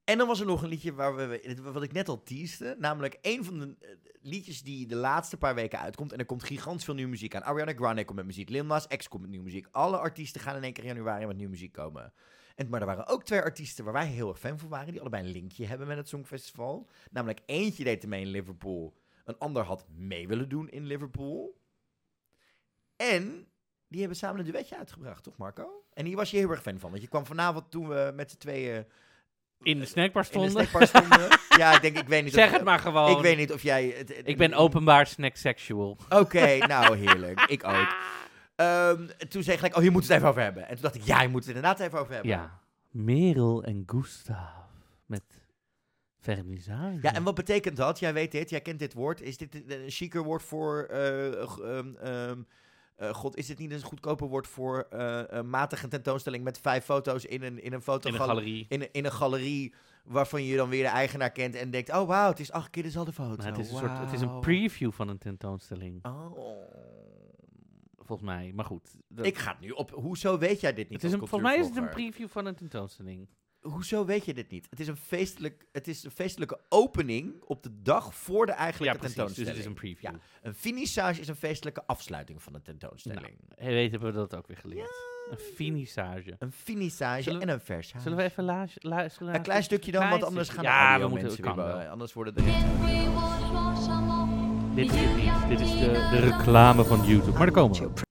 En dan was er nog een liedje waar we, wat ik net al teaste. Namelijk een van de eh, liedjes die de laatste paar weken uitkomt. En er komt gigantisch veel nieuwe muziek aan. Ariana Grande komt met muziek. Lil Nas X komt met nieuwe muziek. Alle artiesten gaan in één keer in januari met nieuwe muziek komen. En, maar er waren ook twee artiesten waar wij heel erg fan van waren. Die allebei een linkje hebben met het Songfestival. Namelijk eentje deed er mee in Liverpool. Een ander had mee willen doen in Liverpool. En die hebben samen een duetje uitgebracht, toch Marco? En hier was je heel erg fan van. Want je kwam vanavond toen we met z'n tweeën In de snackbar in de stonden. snackbar stonden. ja, ik denk, ik weet niet (laughs) Zeg of, het maar gewoon. Ik weet niet of jij... het- het- Ik ben openbaar snacksexual. Oké, nou heerlijk. Ik ook. Ehm, toen zei ik gelijk, oh, hier moeten we het even over hebben. En toen dacht ik, ja, je moet het inderdaad even over hebben. Ja. Merel en Gustav met vernissage. Ja, en wat betekent dat? Jij weet dit, jij kent dit woord. Is dit een chiquer woord voor... eh, g- ehm, eh, God, is dit niet een goedkoper woord voor eh, een matige tentoonstelling met vijf foto's in een, in een foto in in, een- in een galerie waarvan je dan weer de eigenaar kent en denkt, oh wauw, het is acht keer dezelfde foto. Maar het, is een soort, het is een preview van een tentoonstelling, Oh. volgens mij. Maar goed. dat- Ik ga het nu op. Hoezo weet jij dit niet? het is als een, volgens mij is het een preview van een tentoonstelling. Hoezo weet je dit niet? Het is een, feestelijk, het is een feestelijke opening op de dag voor de Ja, eigenlijke precies. Dus tentoonstelling. het is een preview. Ja. Een finissage is een feestelijke afsluiting van een tentoonstelling. Hey, weet hebben we dat ook weer geleerd. Een finissage. Een finissage we- en een versage. Zullen we even luisteren? Een klein stukje dan, want anders gaan de Ja, audio we moeten, mensen weer wel. bij- Anders worden de... Dit is het niet. Dit is de, de reclame van YouTube. Maar daar komen we.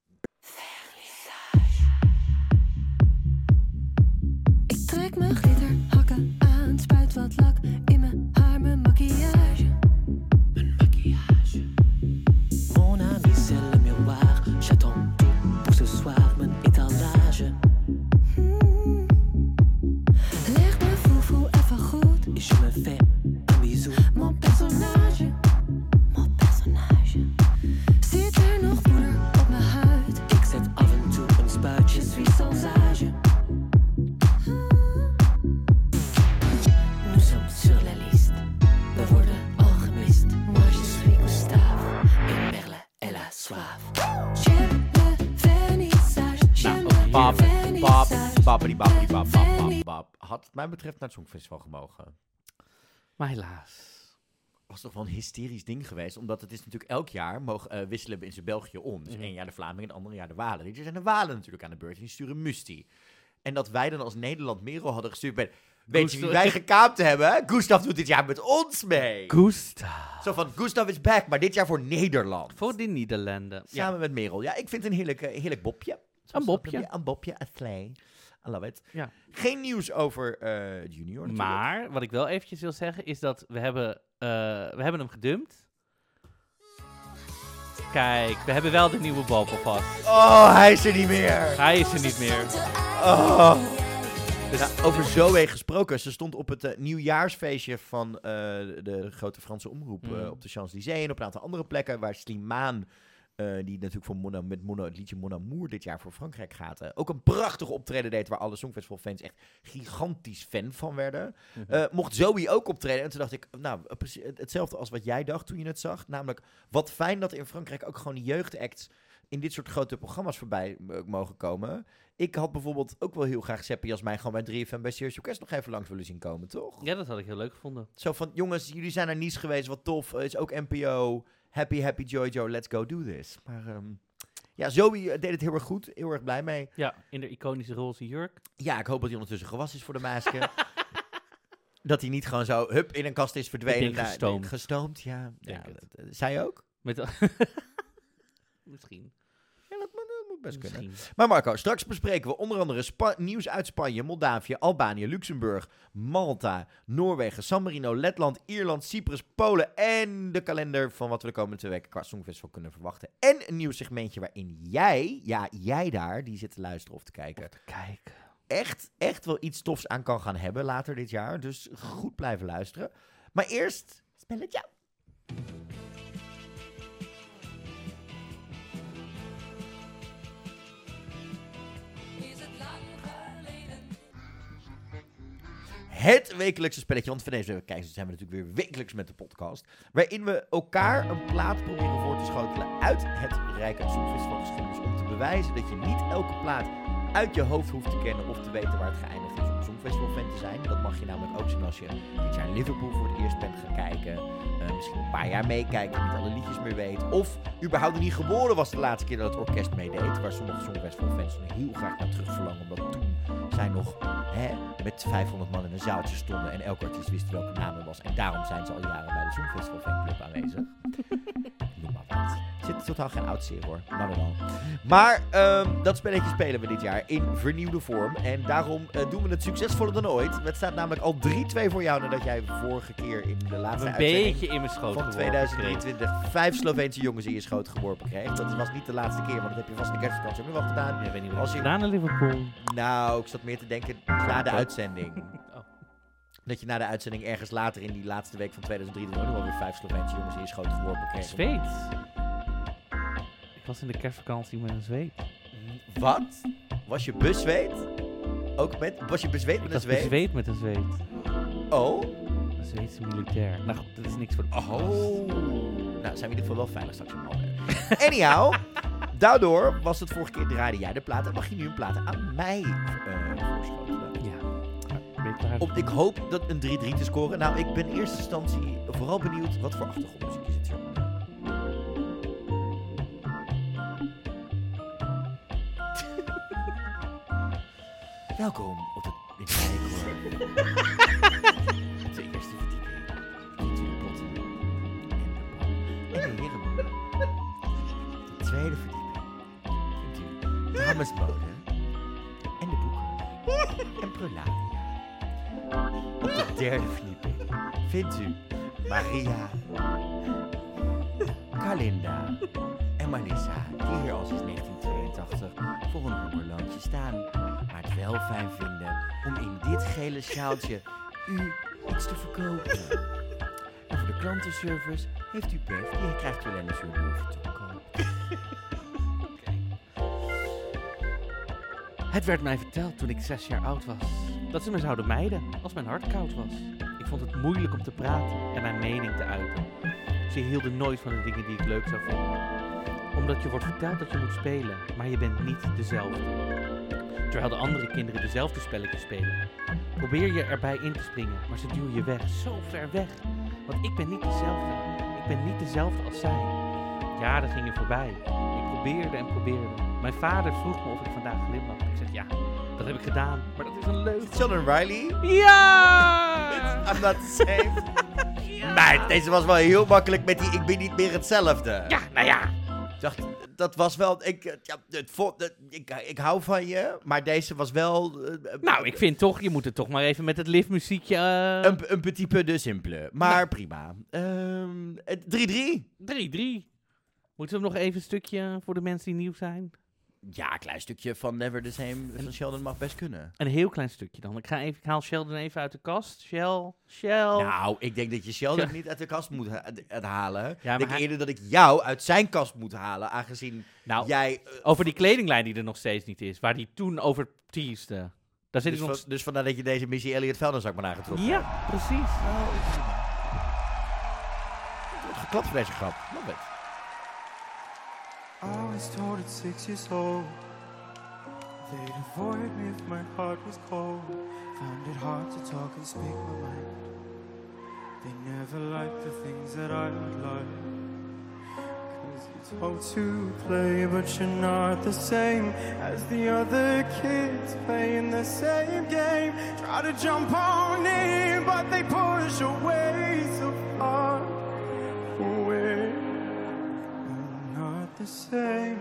Babbidi babbidi bab, bab, bab, bab. Had het mij betreft naar het Songfestival gemogen. Maar helaas. was toch wel een hysterisch ding geweest. Omdat het is natuurlijk elk jaar mogen, eh, wisselen in België om. Dus Mhm. één jaar de Vlamingen en het andere jaar de Walen. Dit jaar zijn de Walen natuurlijk aan de beurt. En die sturen Musti. En dat wij dan als Nederland Merel hadden gestuurd met... Weet je wie wij gekaapt hebben? Gustav doet dit jaar met ons mee. Gustav. Zo van, Gustav is back, maar dit jaar voor Nederland. Voor de Nederlanden. Ja. Samen met Merel. Ja, ik vind het een heerlijk, heerlijk bopje. Zoals Een bopje. Een bopje, een. I love it. Ja. Geen nieuws over eh, Junior natuurlijk. Maar wat ik wel eventjes wil zeggen is dat we hebben, eh, we hebben hem gedumpt. Kijk, we hebben wel de nieuwe Bob alvast. Oh, hij is er niet meer. Hij is er niet meer. Oh. Dus over Zoe gesproken. Ze stond op het eh, nieuwjaarsfeestje van de grote Franse omroep Mm. op de Champs-Élysées en op een aantal andere plekken waar Slimane, eh, die natuurlijk voor Mon, met Mon, het liedje Mon Amour dit jaar voor Frankrijk gaat, eh, ook een prachtig optreden deed waar alle Songfestival-fans echt gigantisch fan van werden. Mhm. Eh, mocht Zoe ook optreden. En toen dacht ik, nou, hetzelfde als wat jij dacht toen je het zag. Namelijk, wat fijn dat in Frankrijk ook gewoon die jeugdacts in dit soort grote programma's voorbij mogen komen. Ik had bijvoorbeeld ook wel heel graag Seppi als mij gewoon bij 3FM bij Serious Request nog even langs willen zien komen, toch? Ja, dat had ik heel leuk gevonden. Zo van, jongens, jullie zijn naar Nice geweest, wat tof. Is ook NPO. Happy, happy, joy, joy, let's go do this. Maar ehm, ja, Zoe eh, deed het heel erg goed. Heel erg blij mee. Ja, in de iconische roze jurk. Ja, ik hoop dat hij ondertussen gewassen is voor de maasje. (laughs) dat hij niet gewoon zo, hup, in een kast is verdwenen. gestoomd. gestoomd, ja. Ja dat, eh, zij ook? Met (laughs) Misschien. Best kunnen. Misschien. Maar Marco, straks bespreken we onder andere Spa- nieuws uit Spanje, Moldavië, Albanië, Luxemburg, Malta, Noorwegen, San Marino, Letland, Ierland, Cyprus, Polen en de kalender van wat we de komende twee weken qua Songfestival kunnen verwachten. En een nieuw segmentje waarin jij, ja jij daar, die zit te luisteren of te kijken, Kijk. echt, echt wel iets tofs aan kan gaan hebben later dit jaar. Dus goed blijven luisteren. Maar eerst, spelletje. Het wekelijkse spelletje, want van deze kijkers zijn we natuurlijk weer wekelijks met de podcast. Waarin we elkaar een plaat proberen voor te schotelen uit het Rijke Songfestivalgeschiedenis. Om te bewijzen dat je niet elke plaat uit je hoofd hoeft te kennen of te weten waar het geëindigd is om Songfestival-fan te zijn. Dat mag je namelijk ook zien als je dit jaar in Liverpool voor het eerst bent gaan kijken. eh, misschien een paar jaar meekijkt en niet alle liedjes meer weet. Of überhaupt niet geboren was de laatste keer dat het orkest meedeed. Waar sommige Songfestival-fans heel graag naar terug verlangen. Omdat toen zij nog hè, met 500 man in een zaaltje stonden en elke artiest wist welke naam er was. En daarom zijn ze al jaren bij de Songfestival fanclub aanwezig. Noem maar wat. Er zit totaal geen oud hoor. Maar ehm, dat spelletje spelen we dit jaar in vernieuwde vorm. En daarom eh, doen we het succesvoller dan ooit. Het staat namelijk al 3-2 voor jou nadat jij vorige keer in de laatste Een uitzending beetje in mijn schoot van geworpen kreeg. 2023 vijf Sloveense jongens in je schoot geworpen kreeg. Dat was niet de laatste keer, want dat heb je vast in de kerstvakantie ook nog wel gedaan. Ja, ik weet niet wat Als je gedaan in Liverpool. Nou, ik zat meer te denken na de uitzending. Dat je na de uitzending ergens later in die laatste week van 2023 ook nog wel weer vijf Sloveense jongens in je schoot geworpen kreeg. Zweet. Ik was in de kerstvakantie met een zweet. Wat? Was je bezweet? Ook met, was je bezweet met een was zweet? bezweet met een zweet. Oh. Een Zweedse militair. Nou goed, dat is niks voor de Oh. Nou, zijn we in ieder geval wel veilig straks in Malmö. (laughs) Anyhow, daardoor was het vorige keer draaide jij de plaat en mag je nu een plaat aan mij eh voorschotelen. Ja. Op, ik hoop dat een 3-3 te scoren. Nou, ik ben in eerste instantie vooral benieuwd wat voor achtergrondmuziek je zit. (laughs) Welkom op de Rijkhoor. Op de eerste verdieping. De potten en de en de tweede verdieping vindt u damesmode en de boeken en prularia. Op de derde verdieping vindt u Maria, Kalinda en Marissa, die hier al sinds 1982 voor een hongerloontje staan, maar het wel fijn vinden om in dit gele sjaaltje u iets te verkopen. En voor de klantenservice heeft u Bev, die krijgt u alleen een boertje te. Het werd mij verteld toen ik zes jaar oud was. Dat ze me zouden mijden als mijn hart koud was. Ik vond het moeilijk om te praten en mijn mening te uiten. Ze hielden nooit van de dingen die ik leuk zou vinden. Omdat je wordt verteld dat je moet spelen, maar je bent niet dezelfde. terwijl de andere kinderen dezelfde spelletjes spelen. Probeer je erbij in te springen, maar ze duwen je weg, zo ver weg. Want ik ben niet dezelfde. Ik ben niet dezelfde als zij. Jaren gingen voorbij. Ik probeerde en probeerde. Mijn vader vroeg me of ik vandaag glimlachte. Ik zeg ja, dat heb ik gedaan, maar dat is een leugen. Sheldon Riley. Ja! I'm not the same. (laughs) Meid, deze was wel heel makkelijk met die ik ben niet meer hetzelfde. Ja, nou ja. Ik dacht, dat was wel... Ik, ja, het, het- ik, ik hou van je, maar deze was wel... eh, Nou, ik vind toch, je moet het toch maar even met het liftmuziekje... eh, Een, een petit peu de simple, maar prima. Ehm, het 3-3. 3-3. Moeten we nog even een stukje voor de mensen die nieuw zijn? Ja, een klein stukje van Never the Same van Sheldon mag best kunnen. Een heel klein stukje dan. Ik, ga even, ik haal Sheldon even uit de kast. Shell, Shell. Nou, ik denk dat je Sheldon niet uit de kast moet ha- het halen. Ja, ik denk hij- eerder dat ik jou uit zijn kast moet halen, aangezien nou, jij... eh, over die kledinglijn die er nog steeds niet is. Waar die toen over teasde. Daar zit dus, ik nog... van, dus vandaar dat je deze Missy Elliott Velderzak maar aangetrokken hebt. Ja, precies. Geklapt voor deze grap. Love it. I was told at six years old they'd avoid me if my heart was cold. Found it hard to talk and speak my mind. They never liked the things that I would like. Cause you're told to play, but you're not the same as the other kids playing the same game. Try to jump on in, but they push away so far the same.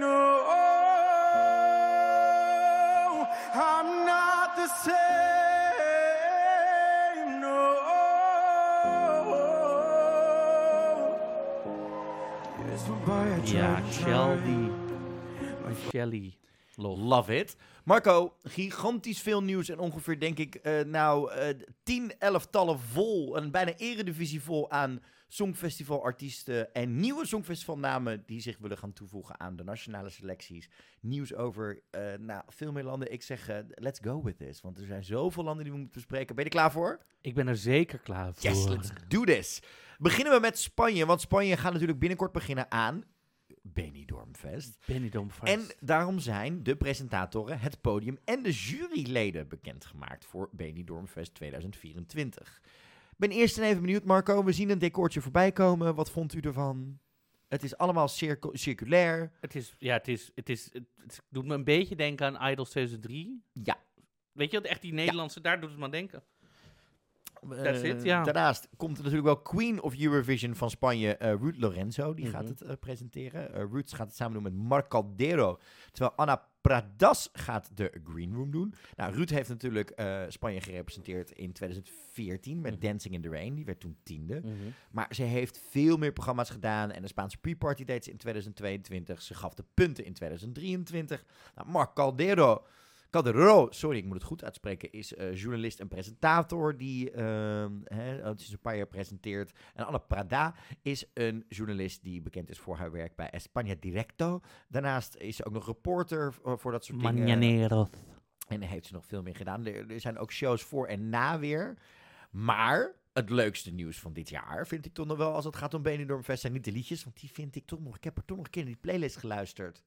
No, I'm not the same. No. Yes, by a Ja, Shelby. Shelly. Lol. Love it. Marco, gigantisch veel nieuws en ongeveer denk ik eh, nou eh, tien elftallen vol, een bijna eredivisie vol aan songfestivalartiesten en nieuwe songfestivalnamen die zich willen gaan toevoegen aan de nationale selecties. Nieuws over eh, nou, veel meer landen. Ik zeg, eh, let's go with this, want er zijn zoveel landen die we moeten bespreken. Ben je er klaar voor? Ik ben er zeker klaar voor. Yes, let's do this. Beginnen we met Spanje, want Spanje gaat natuurlijk binnenkort beginnen aan Benidormfest. Benidorm Fest. En daarom zijn de presentatoren, het podium en de juryleden bekendgemaakt voor Benidormfest 2024. Ik ben eerst en even benieuwd, Marco. We zien een decoortje voorbij komen. Wat vond u ervan? Het is allemaal circu- circulair. Het is, ja, het is, het is, het, het doet me een beetje denken aan Idols 2003. Ja. Weet je, wat, echt die Nederlandse, daar doet het me aan denken. That's Eh, it, ja. Daarnaast komt er natuurlijk wel Queen of Eurovision van Spanje, eh Ruud Lorenzo. Die Mhm. gaat het eh, presenteren. Ruud gaat het samen doen met Marc Caldero. Terwijl Anna Pradas gaat de Green Room doen. Nou, Ruud heeft natuurlijk Spanje gerepresenteerd in 2014 met Mhm. Dancing in the Rain. Die werd toen tiende. Maar ze heeft veel meer programma's gedaan. En de Spaanse pre-party deed ze in 2022. Ze gaf de punten in 2023. Nou, Marc Caldero... Caldero, sorry, ik moet het goed uitspreken, is eh, journalist en presentator die ehm, hè, het is een paar jaar presenteert. En Anna Prada is een journalist die bekend is voor haar werk bij España Directo. Daarnaast is ze ook nog reporter voor, voor dat soort dingen. Mañaneros. En daar heeft ze nog veel meer gedaan. Er, er zijn ook shows voor en na weer. Maar het leukste nieuws van dit jaar vind ik toch nog wel als het gaat om Benidorm Fest zijn niet de liedjes. Want die vind ik toch nog, ik heb er toch nog een keer in die playlist geluisterd.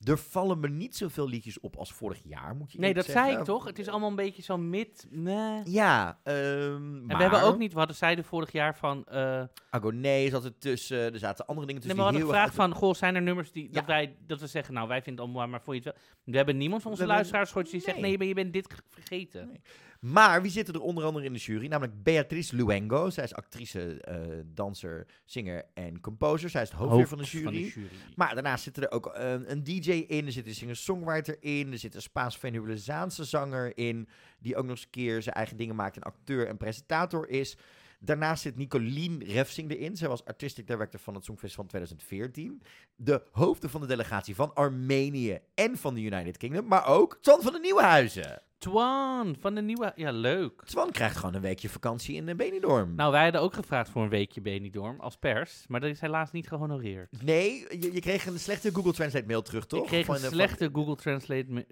Er vallen me niet zoveel liedjes op als vorig jaar, moet je Nee, dat zei ik toch? Het is allemaal een beetje zo mid. Nee. Ja, ehm En maar we hebben ook niet, we hadden zeiden vorig jaar van. eh Agoné zat er tussen, er zaten andere dingen nee, tussen maar we hadden gevraagd van, goh, zijn er nummers die, dat, wij, dat we zeggen, nou, wij vinden het allemaal, maar vond je het wel? We hebben niemand van onze We luisteraars gehoord die zegt, Nee. nee, maar je bent dit vergeten. Nee. Maar wie zitten er onder andere in de jury? Namelijk Beatrice Luengo. Zij is actrice, eh, danser, zinger en composer. Zij is het hoofdweer van de jury. Maar daarnaast zit er ook een, een DJ in, er zit een singer-songwriter in, er zit een Spaans-Venezuelaanse zanger in, die ook nog eens een keer zijn eigen dingen maakt en acteur en presentator is. Daarnaast zit Nicolien Refsing erin. Zij was artistic director van het Songfestival van 2014. De hoofden van de delegatie van Armenië en van de United Kingdom, maar ook Twan van de Nieuwenhuizen. Twan, van de nieuwe, ja, leuk. Twan krijgt gewoon een weekje vakantie in de Benidorm. Nou, wij hadden ook gevraagd voor een weekje Benidorm als pers, maar dat is helaas niet gehonoreerd. Nee, je, je kreeg een slechte Google Translate mail terug, toch? Ik kreeg Van een van- slechte Google Translate,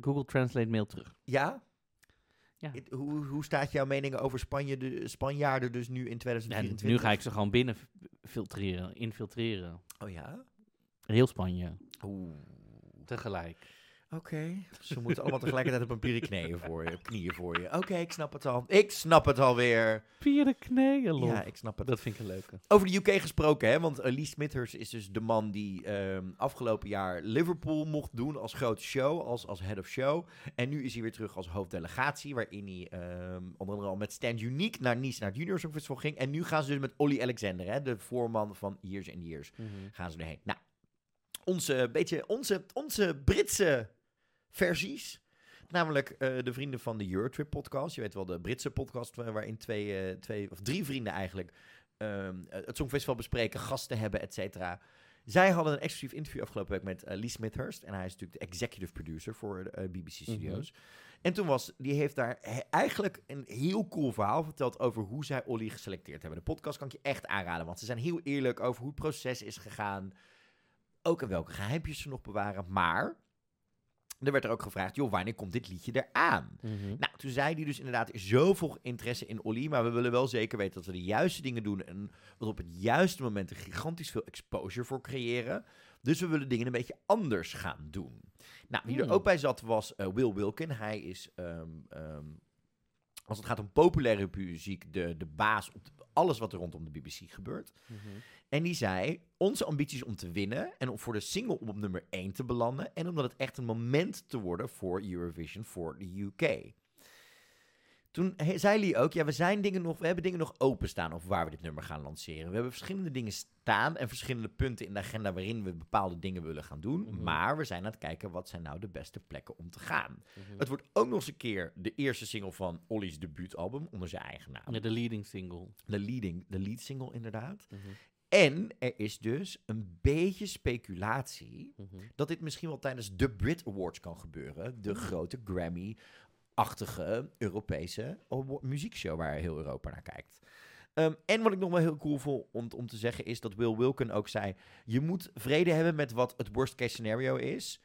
Google Translate mail terug. Ja? Ja. Het- Hoe, hoe staat jouw mening over Spanje, de, Spanjaarden dus nu in En 2024? nu ga ik ze gewoon binnen filtreren, infiltreren. Oh ja? Heel Spanje. Oeh. Tegelijk. Oké. Ze moeten allemaal tegelijkertijd op een pieren knieën voor je. Knieën voor je. Oké, ik snap het al. Ik snap het alweer. Pieren knieën. Ja, ik snap het. Dat vind ik een leuke. Over de UK gesproken, hè? want uh, Lee Smithers is dus de man die ehm, afgelopen jaar Liverpool mocht doen als grote show, als, als head of show. En nu is hij weer terug als hoofddelegatie, waarin hij ehm, onder andere al met Stand Unique naar Nice, naar het Junior Songfestival ging. En nu gaan ze dus met Olly Alexander, hè, de voorman van Years and Years, gaan ze erheen. Nou, onze, beetje, onze, onze Britse versies. Namelijk eh, de vrienden van de Eurotrip podcast. Je weet wel, de Britse podcast wa- waarin twee, eh, twee of drie vrienden eigenlijk ehm, het Songfestival bespreken, gasten hebben, et cetera. Zij hadden een exclusief interview afgelopen week met eh, Lee Smithhurst. En hij is natuurlijk de executive producer voor de eh, BBC Studios. En toen was, die heeft daar he- eigenlijk een heel cool verhaal verteld over hoe zij Olly geselecteerd hebben. De podcast kan ik je echt aanraden, want ze zijn heel eerlijk over hoe het proces is gegaan. Ook en welke geheimpjes ze nog bewaren. Maar er werd er ook gevraagd, joh, wanneer komt dit liedje eraan? Nou, toen zei hij dus inderdaad, er zoveel interesse in Olly, maar we willen wel zeker weten dat we de juiste dingen doen en dat op het juiste moment er gigantisch veel exposure voor creëren. Dus we willen dingen een beetje anders gaan doen. Nou, wie er Hmm. ook bij zat was eh, Will Wilkin. Hij is, ehm, ehm, als het gaat om populaire muziek, de, de baas op de- alles wat er rondom de BBC gebeurt. En die zei, onze ambitie is om te winnen en om voor de single op nummer 1 te belanden. En omdat het echt een moment te worden voor Eurovision voor de UK. Toen zei Lee ook, ja, we, zijn dingen nog, we hebben dingen nog openstaan over waar we dit nummer gaan lanceren. We hebben verschillende dingen staan en verschillende punten in de agenda waarin we bepaalde dingen willen gaan doen. Mhm. Maar we zijn aan het kijken, wat zijn nou de beste plekken om te gaan? Het wordt ook nog eens een keer de eerste single van Ollie's debuutalbum onder zijn eigen naam. Ja, de leading single. De, leading, de lead single inderdaad. Mhm. En er is dus een beetje speculatie Mhm. dat dit misschien wel tijdens de Brit Awards kan gebeuren. De grote Grammy-achtige Europese muziekshow waar heel Europa naar kijkt. Ehm, en wat ik nog wel heel cool vond om, om te zeggen is dat Will Wilken ook zei... je moet vrede hebben met wat het worst case scenario is...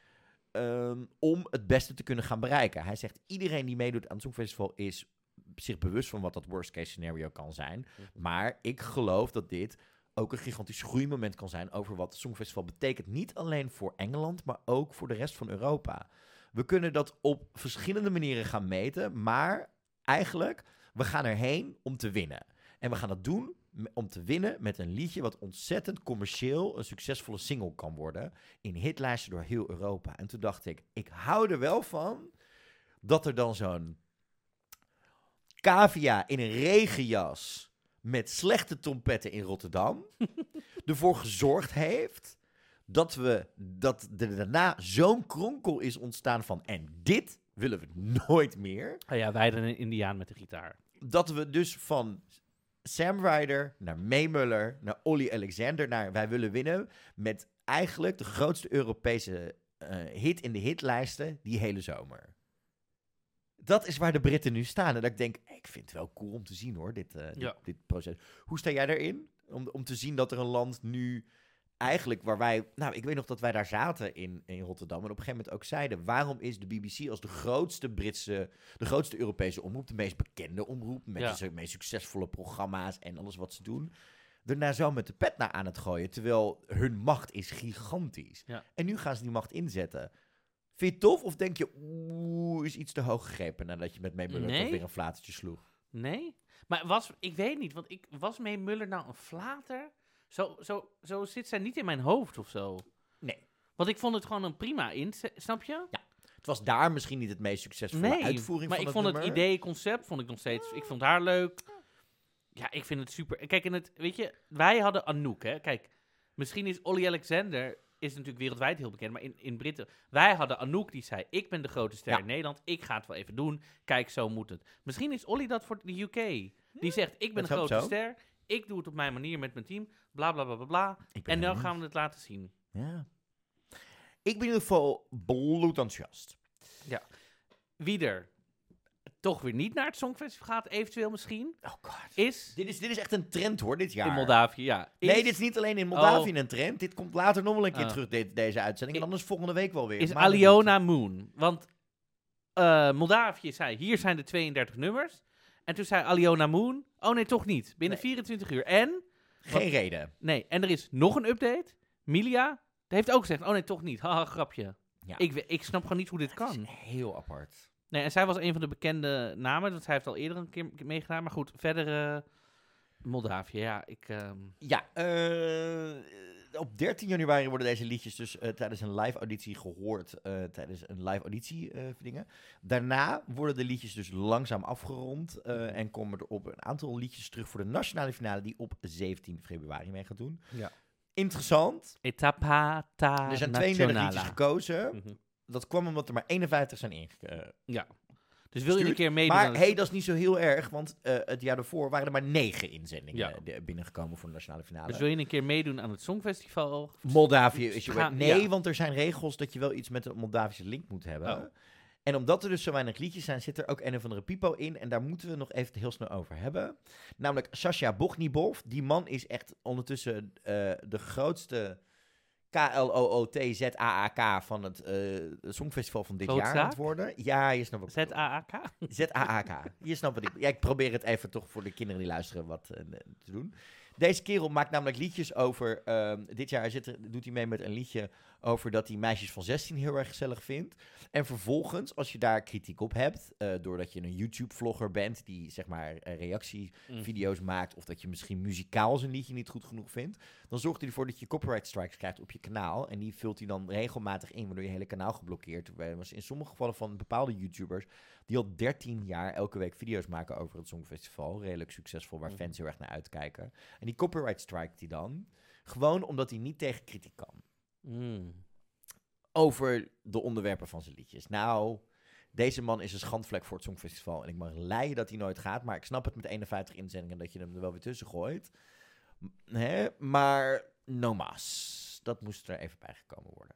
ehm, om het beste te kunnen gaan bereiken. Hij zegt iedereen die meedoet aan het Songfestival is zich bewust van wat dat worst case scenario kan zijn. Maar ik geloof dat dit ook een gigantisch groeimoment kan zijn over wat het Songfestival betekent. Niet alleen voor Engeland, maar ook voor de rest van Europa. We kunnen dat op verschillende manieren gaan meten, maar eigenlijk, we gaan erheen om te winnen. En we gaan dat doen om te winnen met een liedje wat ontzettend commercieel een succesvolle single kan worden in hitlijsten door heel Europa. En toen dacht ik, ik hou er wel van dat er dan zo'n cavia in een regenjas met slechte trompetten in Rotterdam (laughs) ervoor gezorgd heeft dat, we, dat er daarna zo'n kronkel is ontstaan van en dit willen we nooit meer. Ah ja, wij een indiaan met de gitaar. Dat we dus van Sam Ryder naar May Muller naar Olly Alexander naar wij willen winnen met eigenlijk de grootste Europese eh, hit in de hitlijsten die hele zomer. Dat is waar de Britten nu staan. En dat ik denk, ik vind het wel cool om te zien hoor, dit, eh, dit proces. Hoe sta jij daarin? Om, om te zien dat er een land nu eigenlijk waar wij... Nou, ik weet nog dat wij daar zaten in, in Rotterdam. En op een gegeven moment ook zeiden... waarom is de BBC als de grootste Britse... de grootste Europese omroep... de meest bekende omroep... met Ja. de meest succesvolle programma's en alles wat ze doen... ernaar zo met de pet naar aan het gooien... terwijl hun macht is gigantisch. Ja. En nu gaan ze die macht inzetten... Vind je het tof of denk je, oeh, is iets te hoog gegrepen nadat je met May Muller Nee. weer een flatertje sloeg? Nee? Maar was, ik weet niet, want ik, was May Muller nou een flater? Zo, zo, zo zit zij niet in mijn hoofd of zo. Nee. Want ik vond het gewoon een prima in, snap je? Het was daar misschien niet het meest succesvolle Nee, uitvoering maar van ik het vond het idee, concept, vond ik nog steeds, ik vond haar leuk. Ja, ik vind het super. Kijk, en het, weet je, wij hadden Anouk, hè. Kijk, misschien is Olly Alexander, is natuurlijk wereldwijd heel bekend, maar in, in Britten, wij hadden Anouk die zei, ik ben de grote ster Ja. in Nederland, ik ga het wel even doen, kijk, zo moet het. Misschien is Olly dat voor de UK. Die zegt, ik ben Dat de grote zo. ster, ik doe het op mijn manier met mijn team, bla bla bla bla En dan gaan we het laten zien. Ja. Ik ben in ieder geval bloedenthousiast. Wie er toch weer niet naar het Songfestival gaat, eventueel misschien, Oh god. is Dit is, dit is echt een trend hoor, dit jaar. in Moldavië, ja. Nee, dit is niet alleen in Moldavië Oh. een trend. Dit komt later nog wel een keer Ah. terug, de- deze uitzending. En anders volgende week wel weer. is Aliona Moon. Want eh, Moldavië zei, hier zijn de 32 nummers. En toen zei Aliona Moon, oh nee, toch niet. Binnen Nee. 24 uur. En. Geen reden. nee, en er is nog een update. Milia heeft ook gezegd, oh nee, toch niet. Haha, grapje. Ja. Ik, ik snap gewoon niet hoe dit Het is kan. heel apart. Nee, en zij was een van de bekende namen. Dat hij heeft al eerder een keer meegedaan. Maar goed, verder eh, Moldavië. Ja, ik... ehm, Ja, eh, op 13 januari worden deze liedjes dus eh, tijdens een live auditie gehoord. eh, tijdens een live auditie eh, dingen. Daarna worden de liedjes dus langzaam afgerond. eh, en komen er op een aantal liedjes terug voor de nationale finale die op 17 februari mee gaat doen. Ja. Interessant. Etapa ta Er zijn 32 Nationala. liedjes gekozen. Mhm. Dat kwam omdat er maar 51 zijn ingekomen. Ja. Dus wil je een keer meedoen? Maar hey, dat is niet zo heel erg, want eh, het jaar daarvoor waren er maar negen inzendingen Ja. binnengekomen voor de nationale finale. Dus wil je een keer meedoen aan het Songfestival? Moldavië is je Ga- Nee, ja. want er zijn regels dat je wel iets met een Moldavische link moet hebben. Oh. En omdat er dus zo weinig liedjes zijn, zit er ook een of andere pipo in. En daar moeten we nog even heel snel over hebben. Namelijk Sasha Boghnibov. Die man is echt ondertussen eh, de grootste K-L-O-O-T-Z-A-A-K van het eh, Songfestival van dit jaar aan het worden. Ja, je snapt wat. Z-A-A-K? Z-A-A-K. Je snapt wat ik... Ja, ik probeer het even toch voor de kinderen die luisteren wat eh, te doen. Deze kerel maakt namelijk liedjes over... ehm, dit jaar zit er, doet hij mee met een liedje over dat hij meisjes van 16 heel erg gezellig vindt. En vervolgens, als je daar kritiek op hebt... eh, doordat je een YouTube-vlogger bent die zeg maar eh, reactievideo's maakt... of dat je misschien muzikaal zijn liedje niet goed genoeg vindt... dan zorgt hij ervoor dat je copyright strikes krijgt op je kanaal. En die vult hij dan regelmatig in, waardoor je hele kanaal geblokkeerd wordt. was in sommige gevallen van bepaalde YouTubers die al 13 jaar elke week video's maken over het Songfestival. Redelijk succesvol, waar Mhm. fans heel erg naar uitkijken. En die copyright strikt hij dan. Gewoon omdat hij niet tegen kritiek kan. Mm. Over de onderwerpen van zijn liedjes. Nou, deze man is een schandvlek voor het Songfestival. En ik mag leiden dat hij nooit gaat. Maar ik snap het met 51 inzendingen dat je hem er wel weer tussen gooit. Hè? Maar no mas. Dat moest er even bijgekomen worden.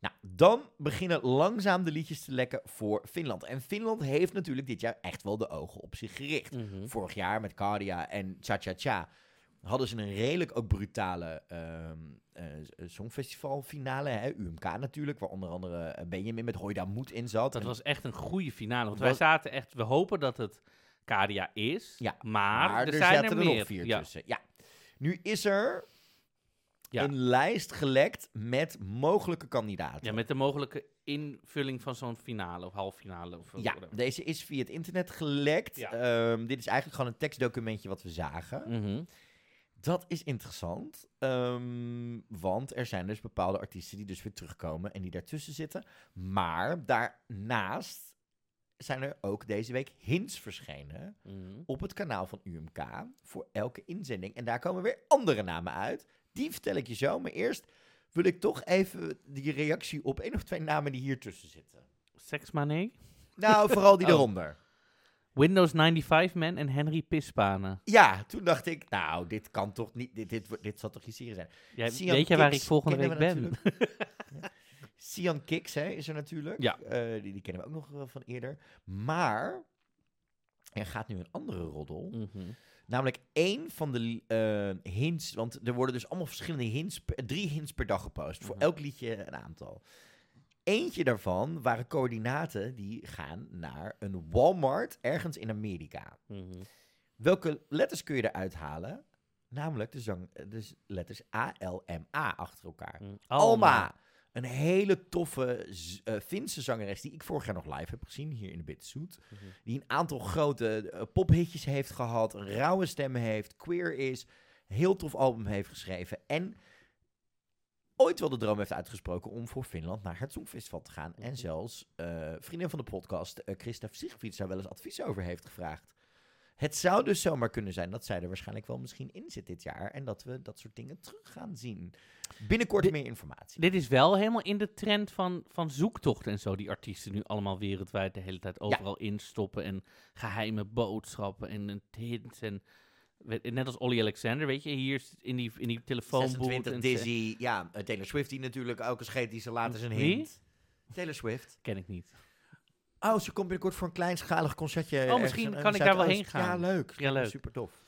Nou, dan beginnen langzaam de liedjes te lekken voor Finland. En Finland heeft natuurlijk dit jaar echt wel de ogen op zich gericht. Mhm. Vorig jaar met Cardia en Cha Cha Cha hadden ze een redelijk ook brutale ehm eh, songfestivalfinale. Hè? UMK natuurlijk, waar onder andere eh, Benjamin met Hoida Moed in zat. Dat En- was echt een goede finale. Want Was- wij zaten echt... We hopen dat het Kadia is. Ja, Maar, maar er, er zijn zaten er er nog vier ja. tussen. Ja. Nu is er Ja. een lijst gelekt met mogelijke kandidaten. Ja, met de mogelijke invulling van zo'n finale of halffinale. Of Ja, whatever. deze is via het internet gelekt. Ja. Ehm, dit is eigenlijk gewoon een tekstdocumentje wat we zagen. Mhm. Dat is interessant, ehm, want er zijn dus bepaalde artiesten die dus weer terugkomen en die daartussen zitten. Maar daarnaast zijn er ook deze week hints verschenen Mhm. op het kanaal van UMK voor elke inzending. En daar komen weer andere namen uit. Die vertel ik je zo, maar eerst wil ik toch even die reactie op één of twee namen die hier tussen zitten. Sex Mané, Nou, vooral die (laughs) Oh. Windows 95 Man en Henry Pispanen. Ja, toen dacht ik, nou, dit kan toch niet, dit, dit, dit zal toch geen serie zijn. Jij, Sian weet je waar ik volgende week ben? (laughs) Sian Kicks hè, is er natuurlijk. Ja. Eh, die, die kennen we ook nog eh, van eerder. Maar er gaat nu een andere roddel. Mhm. Namelijk één van de eh, hints. Want er worden dus allemaal verschillende hints. per- drie hints per dag gepost. Voor Mhm. elk liedje een aantal. Eentje daarvan waren coördinaten die gaan naar een Walmart ergens in Amerika. Mhm. Welke letters kun je eruit halen? Namelijk de, zang, de letters A-L-M-A achter elkaar. Mhm. Alma. Een hele toffe eh, Finse zangeres die ik vorig jaar nog live heb gezien hier in de Bitterzoet. Mhm. Die een aantal grote eh, pophitjes heeft gehad, een rauwe stem heeft, queer is, heel tof album heeft geschreven en ooit wel de droom heeft uitgesproken om voor Finland naar het Songfestival te gaan. En Mhm. zelfs eh vriendin van de podcast, eh, Christa Sigfried, daar wel eens advies over heeft gevraagd. Het zou dus zomaar kunnen zijn dat zij er waarschijnlijk wel misschien in zit dit jaar. En dat we dat soort dingen terug gaan zien. Binnenkort Dit- meer informatie. Dit is wel helemaal in de trend van, van zoektochten en zo. Die artiesten nu allemaal wereldwijd de hele tijd overal instoppen. En geheime boodschappen en, en hints. En, net als Olly Alexander, weet je, hier in die, in die telefoonboot. 26 en Dizzy, ja, eh, Taylor Swift die natuurlijk ook een scheet die ze later zijn Wie? hint. Taylor Swift. Ken ik niet. Oh, ze komt binnenkort voor een kleinschalig concertje. Oh, misschien kan ik daar wel Zuidoost. heen gaan. Ja, leuk. Ja, leuk. Super tof.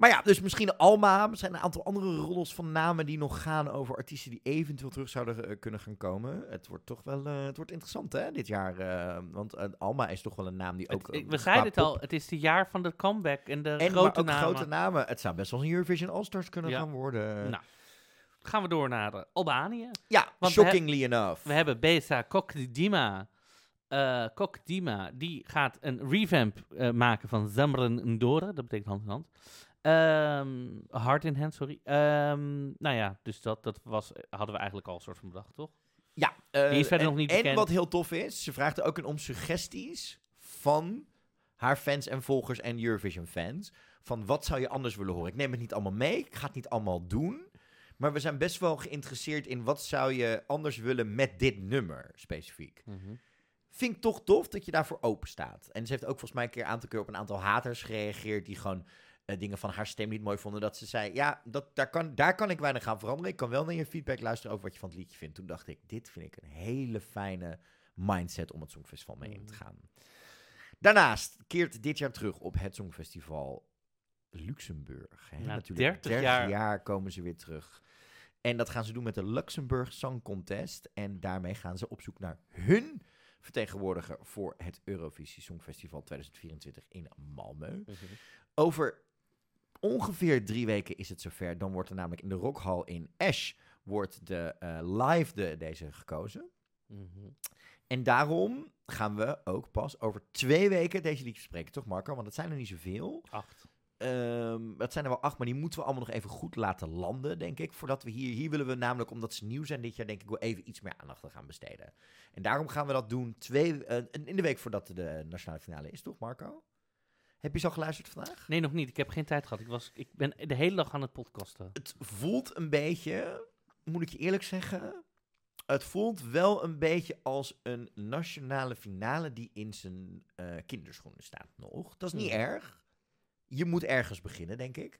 Maar ja, dus misschien Alma. Er zijn een aantal andere roddels van namen die nog gaan over artiesten die eventueel terug zouden eh, kunnen gaan komen. Het wordt toch wel eh, het wordt interessant hè, dit jaar. eh, want Alma is toch wel een naam die ook... Het- ik, we zeiden het al, het is het jaar van de comeback en de En grote maar ook namen. grote namen. Het zou best wel een Eurovision All-Stars kunnen Ja. gaan worden. Nou. gaan we door naar Albanië. Ja, Want we shockingly enough. We hebben Besa Kokdima. Kokdima, die gaat een revamp maken van Zamren Ndore. Dat betekent hand in hand. Ehm hard in hand, sorry. Ehm, nou ja, dus dat, dat was, hadden we eigenlijk al een soort van bedacht, toch? Ja, eh, Die is verder en, nog niet En bekend. wat heel tof is, ze vraagt er ook een om suggesties van haar fans en volgers en Eurovision fans. Van wat zou je anders willen horen? Ik neem het niet allemaal mee, ik ga het niet allemaal doen. Maar we zijn best wel geïnteresseerd in wat zou je anders willen met dit nummer specifiek. Vind ik toch tof dat je daarvoor open staat. En ze heeft ook volgens mij een keer aan te keer op een aantal haters gereageerd die gewoon eh, dingen van haar stem niet mooi vonden. Dat ze zei, ja, dat, daar, kan, daar kan ik weinig aan veranderen. Ik kan wel naar je feedback luisteren over wat je van het liedje vindt. Toen dacht ik, dit vind ik een hele fijne mindset om het Songfestival mee in te gaan. Daarnaast keert dit jaar terug op het Songfestival Luxemburg. Hè? Na Natuurlijk, 30 jaar. jaar komen ze weer terug. En dat gaan ze doen met de Luxemburg Song Contest. En daarmee gaan ze op zoek naar hun vertegenwoordiger voor het Eurovisie Songfestival 2024 in Malmö. Over ongeveer drie weken is het zover. Dan wordt er namelijk in de Rockhal in Esch wordt de eh, live de, deze gekozen. Mhm. En daarom gaan we ook pas over twee weken deze liedjes bespreken, toch Marco? Want het zijn er niet zoveel. Acht. Ehm dat zijn er wel acht, maar die moeten we allemaal nog even goed laten landen, denk ik. Voordat we hier, hier willen we namelijk, omdat ze nieuw zijn dit jaar, denk ik wel even iets meer aandacht aan gaan besteden. En daarom gaan we dat doen twee, eh, in de week voordat de nationale finale is, toch Marco? Heb je zo geluisterd vandaag? Nee, nog niet. Ik heb geen tijd gehad. Ik, was, ik ben de hele dag aan het podcasten. Het voelt een beetje, moet ik je eerlijk zeggen, het voelt wel een beetje als een nationale finale die in zijn eh, kinderschoenen staat nog. Dat is niet Hmm. erg. Je moet ergens beginnen, denk ik.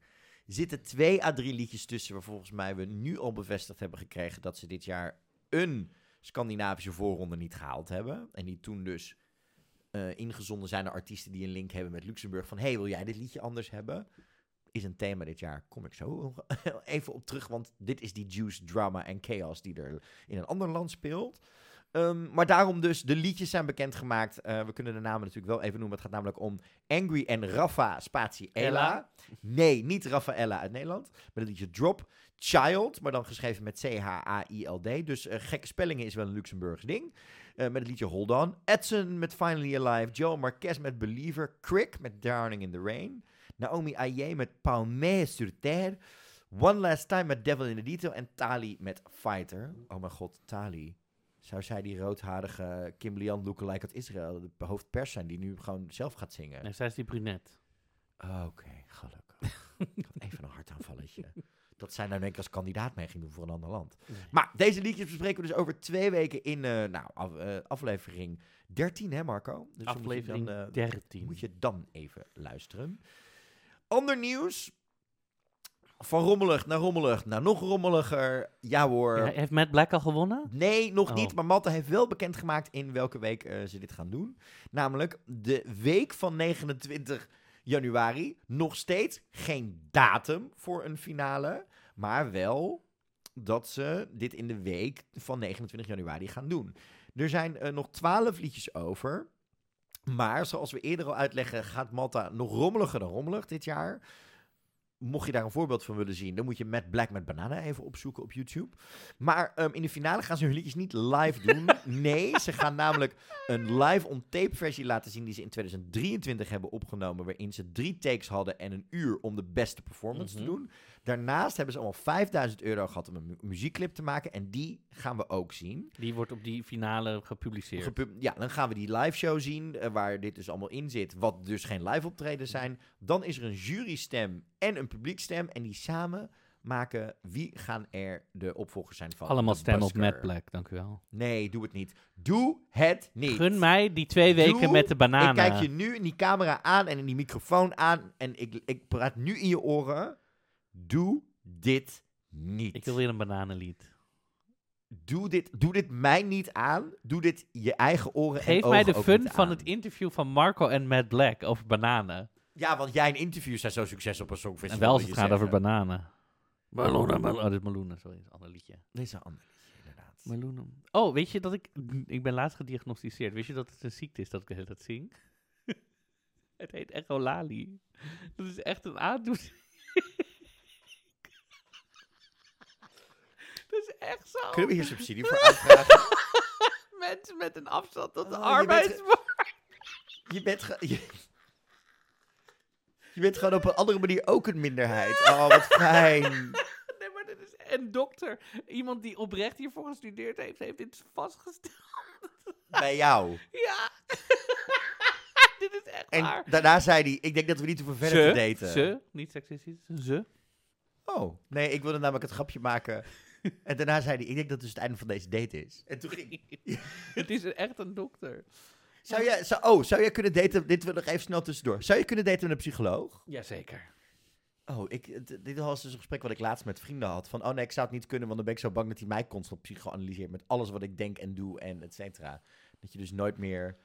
Er zitten twee à drie liedjes tussen waar volgens mij we nu al bevestigd hebben gekregen dat ze dit jaar een Scandinavische voorronde niet gehaald hebben. En die toen dus eh, ingezonden zijn naar artiesten die een link hebben met Luxemburg. Van, hey, wil jij dit liedje anders hebben? Is een thema dit jaar, kom ik zo (laughs) even op terug. Want dit is die juice, drama en chaos die er in een ander land speelt. Ehm, maar daarom dus, de liedjes zijn bekendgemaakt. Eh we kunnen de namen natuurlijk wel even noemen. Het gaat namelijk om Angry en Rafa Spatie Ella. Ella. Nee, niet Rafaella uit Nederland. Met het liedje Drop. Child, maar dan geschreven met C-H-A-I-L-D. Dus eh, gekke spellingen is wel een Luxemburgs ding. Eh, met het liedje Hold On. Edson met Finally Alive. Joe Marquez met Believer. Crick met Drowning in the Rain. Naomi Aye met Palme sur Terre. One Last Time met Devil in the Detail. En Tali met Fighter. Oh mijn god, Tali. Zou zij die roodharige Kimberly Ann lookalike uit Israël, de hoofdpers zijn, die nu gewoon zelf gaat zingen? En zij is die brunet. Oké, gelukkig. (laughs) Ik had even een hartaanvalletje. Dat zij nou denk ik als kandidaat mee ging doen voor een ander land. Nee. Maar deze liedjes bespreken we dus over twee weken in eh, nou, af- eh, aflevering 13, hè Marco? Dus moet Aflevering dan, eh, 13. moet je dan even luisteren. Ander nieuws. Van rommelig naar rommelig naar nog rommeliger. Ja hoor. Ja, heeft Matt Black al gewonnen? Nee, nog Oh. niet. Maar Malte heeft wel bekendgemaakt in welke week ze dit gaan doen. Namelijk de week van 29 januari. Nog steeds geen datum voor een finale. Maar wel dat ze dit in de week van 29 januari gaan doen. Er zijn eh, nog 12 liedjes over. Maar zoals we eerder al uitleggen, gaat Malta nog rommeliger dan rommelig dit jaar. Mocht je daar een voorbeeld van willen zien, dan moet je Matt Black met Banana even opzoeken op YouTube. Maar ehm, in de finale gaan ze hun liedjes niet live (laughs) doen. Nee, ze gaan namelijk een live on-tape versie laten zien die ze in 2023 hebben opgenomen. Waarin ze drie takes hadden en een uur om de beste performance Mhm. te doen. Daarnaast hebben ze allemaal 5000 euro gehad om een mu- muziekclip te maken. En die gaan we ook zien. Die wordt op die finale gepubliceerd. Gepu- ja, dan gaan we die live show zien, eh, waar dit dus allemaal in zit, wat dus geen live optredens zijn. Dan is er een jurystem en een publiekstem en die samen maken wie gaan er de opvolgers zijn van Allemaal de stemmen op busker. Matt Black, dank u wel. Nee, doe het niet. Doe het niet. Gun mij die twee weken met de bananen. Ik kijk je nu in die camera aan en in die microfoon aan en ik, ik praat nu in je oren. Doe dit niet. Ik wil weer een bananenlied. Doe dit, doe dit mij niet aan. Doe dit je eigen oren en Geef ogen mij de ook fun van aan. het interview van Marco en Matt Black over bananen. Ja, want jij in interviews zijn zo succes op een En songfestival. wel als dat het gaat over bananen. Meloenen, meloenen. Oh, dit is meloenen, sorry, dat is een ander liedje. Dit is een ander liedje, inderdaad. Meloenen. Oh, weet je dat ik... Ik ben laatst gediagnosticeerd. Wist je dat het een ziekte is dat ik de hele tijd zing? (laughs) het heet echolali. Dat is echt een aandoening. Echt zo? Kunnen we hier subsidie voor (laughs) aanvragen? Mensen met een afstand tot de Oh, je bent arbeidsmarkt. je, bent ge- je, je bent gewoon op een andere manier ook een minderheid. Oh, wat (laughs) fijn. Nee, maar dit is een dokter. Iemand die oprecht hiervoor gestudeerd heeft, heeft dit vastgesteld. Bij jou. Ja. (laughs) dit is echt En waar. daarna zei hij, ik denk dat we niet hoeven verder te daten. Ze, niet seksistisch, ze. Oh, nee, ik wilde namelijk het grapje maken. (laughs) En daarna zei hij, ik denk dat het dus het einde van deze date is. En toen ging (laughs) (laughs) het is echt een dokter. Zou jij, zou, oh, zou jij kunnen daten, dit wil nog even snel tussendoor. Zou je kunnen daten met een psycholoog? Jazeker. Oh, ik, dit was dus een gesprek wat ik laatst met vrienden had. Van, oh nee, ik zou het niet kunnen, want dan ben ik zo bang dat hij mij constant psychoanalyseert met alles wat ik denk en doe en et cetera. Dat je dus nooit meer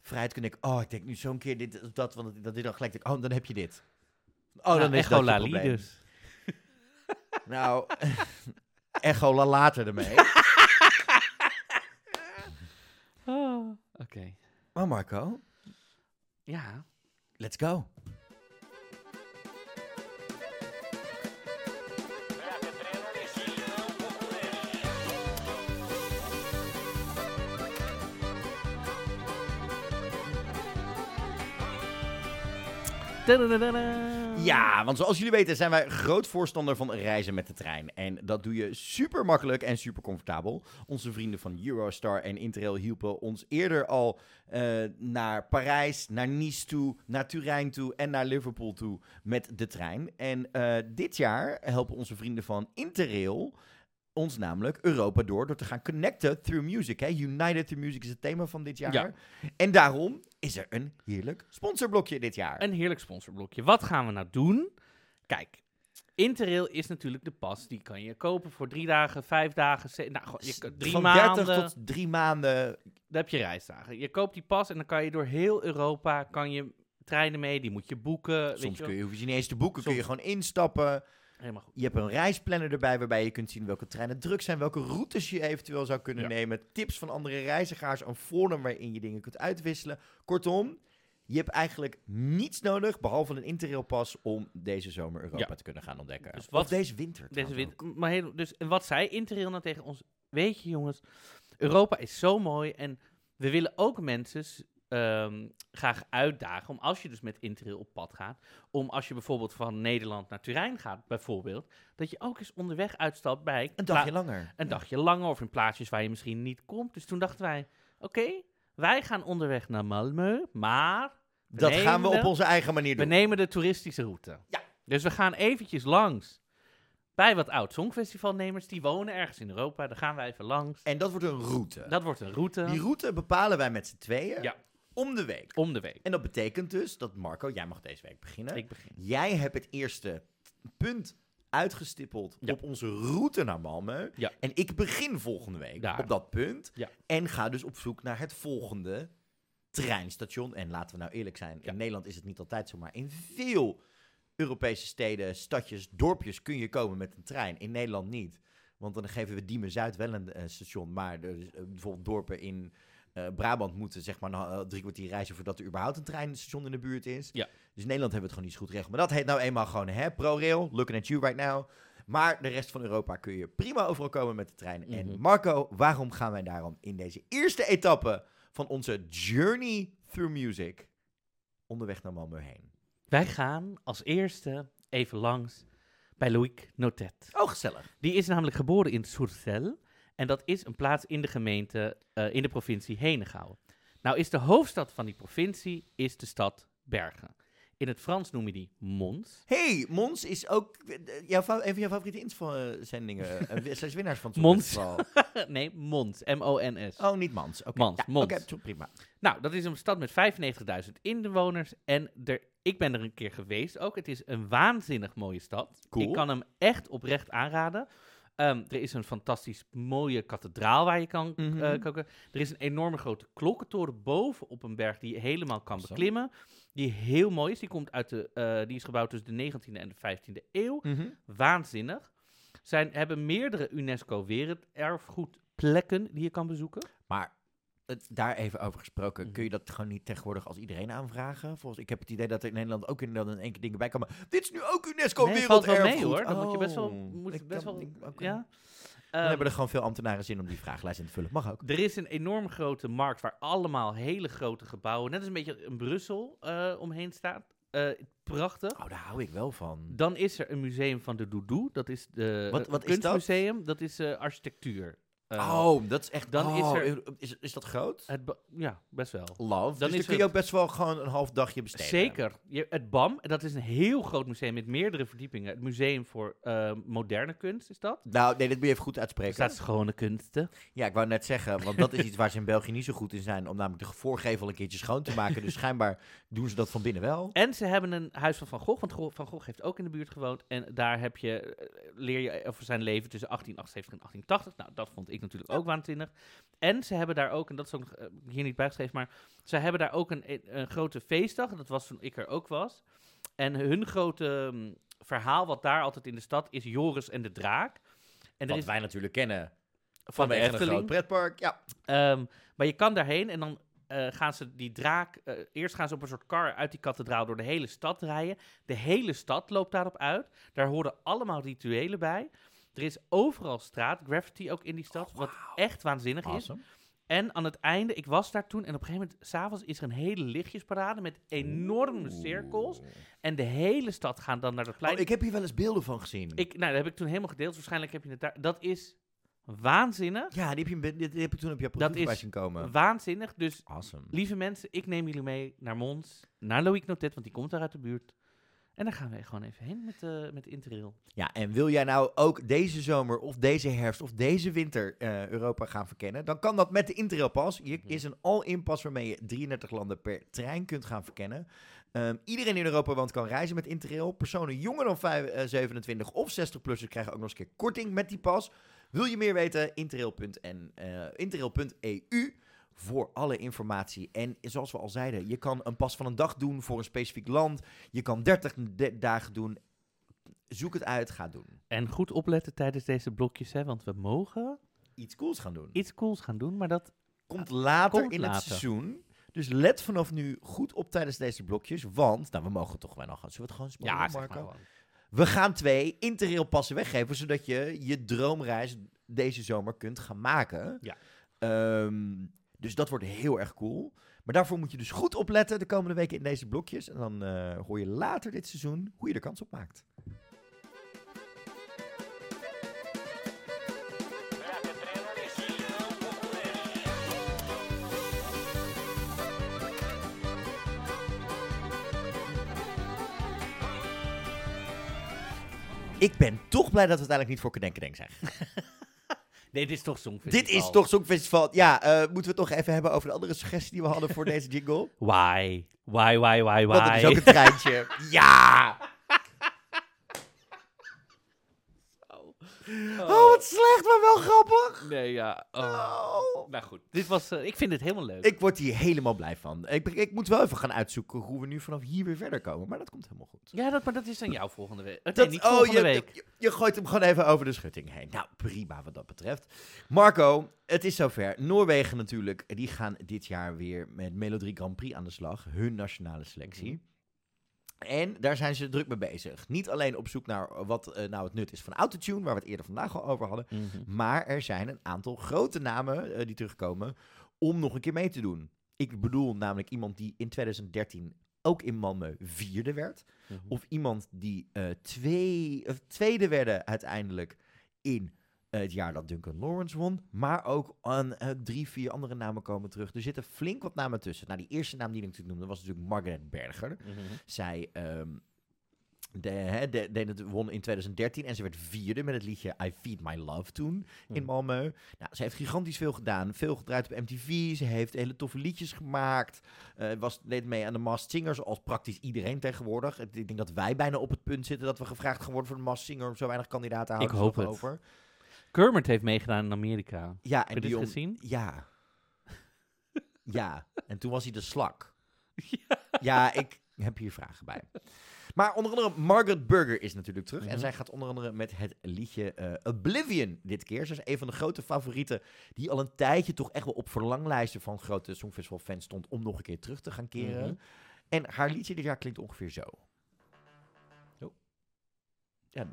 vrijheid kunt denken, oh, ik denk nu zo'n keer dit of dat, want dat hij dan gelijk oh, dan heb je dit. Oh, dan is dat je probleem. dus. Nou, echo la later ermee. (laughs) Oh, Oké. Maar Marco, Ja. let's go. Ja, want zoals jullie weten zijn wij groot voorstander van reizen met de trein. En dat doe je super makkelijk en super comfortabel. Onze vrienden van Eurostar en Interrail hielpen ons eerder al eh, naar Parijs, naar Nice toe, naar Turijn toe en naar Liverpool toe met de trein. En eh, dit jaar helpen onze vrienden van Interrail ons namelijk Europa door door te gaan connecten through music. Hè? United through music is het thema van dit jaar. Ja. En daarom is er een heerlijk sponsorblokje dit jaar. Een heerlijk sponsorblokje. Wat gaan we nou doen? Kijk, Interrail is natuurlijk de pas. Die kan je kopen voor drie dagen, vijf dagen, ze- nou, je, drie Van maanden. 30 tot drie maanden. Dan heb je reisdagen. Je koopt die pas en dan kan je door heel Europa kan je treinen mee. Die moet je boeken. weet Soms je kun je, hoef je niet eens te boeken, kun je Soms- gewoon instappen. Helemaal goed. Je hebt een reisplanner erbij waarbij je kunt zien welke treinen druk zijn, welke routes je eventueel zou kunnen Ja. nemen, tips van andere reizigers, een forum waarin je dingen kunt uitwisselen. Kortom, je hebt eigenlijk niets nodig, behalve een interrailpas, om deze zomer Europa Ja. te kunnen gaan ontdekken. Dus Of wat- deze winter Deze trouwens win- maar heel, dus, en wat zei Interrail nou tegen ons? Weet je jongens, Europa is zo mooi en we willen ook mensen ehm, graag uitdagen om als je dus met Interrail op pad gaat, om als je bijvoorbeeld van Nederland naar Turijn gaat bijvoorbeeld, dat je ook eens onderweg uitstapt bij Een dagje langer. een dagje langer of in plaatsjes waar je misschien niet komt. Dus toen dachten wij, oké, wij gaan onderweg naar Malmö, maar we Dat gaan we op onze eigen manier we doen. nemen de toeristische route. Ja. Dus we gaan eventjes langs bij wat oud songfestivalnemers. Die wonen ergens in Europa. Daar gaan wij even langs. En dat wordt een route. Dat wordt een route Die route bepalen wij met z'n tweeën Ja. Om de week. om de week. En dat betekent dus dat Marco, jij mag deze week beginnen. Ik begin. Jij hebt het eerste punt uitgestippeld Ja. op onze route naar Malmö. Ja. En ik begin volgende week Daar. op dat punt. Ja. En ga dus op zoek naar het volgende treinstation. En laten we nou eerlijk zijn, in Nederland is het niet altijd zo, maar in veel Europese steden, stadjes, dorpjes kun je komen met een trein. In Nederland niet. Want dan geven we Diemen Zuid wel een station, maar er is, eh, bijvoorbeeld dorpen in eh, Brabant moeten zeg maar eh, drie kwartier reizen voordat er überhaupt een treinstation in de buurt is. Ja. Dus in Nederland hebben we het gewoon niet zo goed geregeld. Maar dat heet nou eenmaal gewoon hè, ProRail, looking at you right now. Maar de rest van Europa kun je prima overal komen met de trein. En Mhm. Marco, waarom gaan wij daarom in deze eerste etappe van onze Journey Through Music onderweg naar Malmö heen? Wij gaan als eerste even langs bij Loïc Notet. Oh, gezellig. Die is namelijk geboren in Soertel. En dat is een plaats in de gemeente, eh, in de provincie Henegouwen. Nou is de hoofdstad van die provincie is de stad Bergen. In het Frans noem je die Mons. hey, Mons is ook eh, jouw, fa- een van jouw favoriete inzendingen. (laughs) Zij is winnaars van het Mons. (laughs) Nee, Mons. M-O-N-S. Oh, niet Mans. Oké. Mans, Ja, Mons. Oké, prima. Nou, dat is een stad met 95.000 inwoners. En er, ik ben er een keer geweest ook. Het is een waanzinnig mooie stad. Cool. Ik kan hem echt oprecht aanraden. Ehm, er is een fantastisch mooie kathedraal waar je kan Mhm. eh, koken. Er is een enorme grote klokkentoren boven op een berg die je helemaal kan beklimmen. Die heel mooi is. Die, komt uit de, eh, die is gebouwd tussen de 19e en de 15e eeuw. Mhm. Waanzinnig. Zijn, hebben meerdere UNESCO werelderfgoedplekken die je kan bezoeken. Maar het, daar even over gesproken, Mhm. kun je dat gewoon niet tegenwoordig als iedereen aanvragen? Volgens, ik heb het idee dat er in Nederland ook in Nederland in één keer dingen bij komen. Dit is nu ook UNESCO Nee, valt wel mee, hoor. Dan moet je best wel- Oh, moet best kan- wel- ik-. Ja. Dan Ehm, hebben er gewoon veel ambtenaren zin om die vragenlijst in te vullen. Mag ook. Er is een enorm grote markt waar allemaal hele grote gebouwen, net als een beetje een Brussel, eh, omheen staat. Eh, prachtig. Oh, daar hou ik wel van. Dan is er een museum van de Doudou. Dat is de Wat- wat is dat? kunstmuseum. Dat is eh, architectuur. Eh, oh, dat is echt... dan is oh, er- Is, is dat groot? het ja, best wel. Love. Dan dus is dan kun je ook best wel gewoon een half dagje besteden. Zeker. Je, het BAM, dat is een heel groot museum met meerdere verdiepingen. Het Museum voor eh, Moderne Kunst is dat. Nou, nee, dit moet je even goed uitspreken. staat schone kunsten. Ja, ik wou net zeggen, want dat is iets waar ze in België niet zo goed in zijn, om namelijk de voorgevel een keertje schoon te maken. Dus schijnbaar doen ze dat van binnen wel. En ze hebben een huis van Van Gogh, want Van Gogh heeft ook in de buurt gewoond. En daar heb je, eh, leer je over zijn leven tussen 1878 en 1880. Nou, dat vond ik natuurlijk ook waanzinnig. En ze hebben daar ook, en dat is ook nog, eh, hier niet bijgeschreven, maar ze hebben daar ook een, een grote feestdag. Dat was toen ik er ook was. En hun grote mm, verhaal, wat daar altijd in de stad is, Joris en de Draak. En Wat is wij natuurlijk kennen van de een Efteling. groot pretpark. Ja. Ehm, maar je kan daarheen en dan eh, gaan ze die draak... eh, eerst gaan ze op een soort kar uit die kathedraal door de hele stad rijden. De hele stad loopt daarop uit. Daar horen allemaal rituelen bij. Er is overal straatgraffiti ook in die stad, wat echt waanzinnig is. En aan het einde, ik was daar toen en op een gegeven moment, s'avonds is er een hele lichtjesparade met enorme cirkels. En de hele stad gaat dan naar het plein. Oh, ik heb hier wel eens beelden van gezien. ik, nou, dat heb ik toen helemaal gedeeld. Waarschijnlijk heb je het daar. Dat is waanzinnig. Ja, die heb, je, dit heb ik toen op je Dat bij zien komen. Waanzinnig. Dus Awesome. Lieve mensen, ik neem jullie mee naar Mons, naar Loïc Notet, want die komt daar uit de buurt. En dan gaan we gewoon even heen met, eh met Interrail. Ja, en wil jij nou ook deze zomer of deze herfst of deze winter eh, Europa gaan verkennen? Dan kan dat met de Interrail Pas. Hier is een all-in pas waarmee je 33 landen per trein kunt gaan verkennen. Ehm, iedereen in Europa woont kan reizen met Interrail. Personen jonger dan vijf- eh, 27 of 60-plussers krijgen ook nog eens een keer korting met die pas. Wil je meer weten? Interrail.n, eh, interrail.eu voor alle informatie. En zoals we al zeiden, je kan een pas van een dag doen voor een specifiek land. Je kan 30 de- dagen doen. Zoek het uit, ga doen. En goed opletten tijdens deze blokjes, hè, want we mogen Iets cools gaan doen. iets cools gaan doen, maar dat... Komt later Komt in het seizoen. Dus let vanaf nu goed op tijdens deze blokjes. Want, nou, we mogen toch wel nog gaan. Zullen we het gewoon spoilen, zeg Marco? maar. We gaan twee interrail passen weggeven, zodat je je droomreis deze zomer kunt gaan maken. Ja. Ehm, dus dat wordt heel erg cool. Maar daarvoor moet je dus goed opletten de komende weken in deze blokjes. En dan eh, hoor je later dit seizoen hoe je er kans op maakt. Ik ben toch blij dat we uiteindelijk niet voor Kedenken Denk zijn. (laughs) Nee, dit is toch Songfestival. Dit is toch Songfestival. Ja, eh, moeten we het toch even hebben over de andere suggestie die we hadden voor (laughs) deze jingle? Why? Why, why, why, Want het is why? ook een treintje. (laughs) ja! Slecht, maar wel grappig. Nee, ja. Oh. Oh. Nou goed, dit was, eh, ik vind dit helemaal leuk. Ik word hier helemaal blij van. Ik, ik moet wel even gaan uitzoeken hoe we nu vanaf hier weer verder komen. Maar dat komt helemaal goed. Ja, dat, maar dat is dan jouw volgende week. Eh, Nee, niet oh, volgende je, week. Je, je gooit hem gewoon even over de schutting heen. Nou, prima wat dat betreft. Marco, het is zover. Noorwegen natuurlijk. Die gaan dit jaar weer met Melodie Grand Prix aan de slag. Hun nationale selectie. En daar zijn ze druk mee bezig. Niet alleen op zoek naar wat eh, nou het nut is van autotune, waar we het eerder vandaag al over hadden. Mhm. Maar er zijn een aantal grote namen eh, die terugkomen om nog een keer mee te doen. Ik bedoel namelijk iemand die in 2013 ook in Malmö vierde werd. Mhm. Of iemand die eh, twee, tweede werden uiteindelijk in het jaar dat Duncan Lawrence won. Maar ook aan eh, drie, vier andere namen komen terug. Er zitten flink wat namen tussen. Nou, die eerste naam die ik natuurlijk noemde was natuurlijk Margaret Berger. Mhm. Zij ehm, de, hè, de, deed het, won in 2013 en ze werd vierde met het liedje I Feed My Love toen in Mhm. Malmö. Nou, ze heeft gigantisch veel gedaan. Veel gedraaid op MTV. Ze heeft hele toffe liedjes gemaakt. Eh, was, deed mee aan de Masked Singer, zoals praktisch iedereen tegenwoordig. Ik denk dat wij bijna op het punt zitten dat we gevraagd gaan worden voor de Masked Singer. Zo weinig kandidaten Ik houden ze hoop het. over. Kermit heeft meegedaan in Amerika. Ja, Heb en je dit Dion- gezien? Ja. (laughs) ja, en toen was hij de slak. Ja, ik heb hier vragen bij. Maar onder andere Margaret Burger is natuurlijk terug. En Mhm. zij gaat onder andere met het liedje eh, Oblivion dit keer. Ze is een van de grote favorieten die al een tijdje toch echt wel op verlanglijsten van grote Songfestival fans stond om nog een keer terug te gaan keren. Mhm. En haar liedje dit jaar klinkt ongeveer zo. Oh. Ja.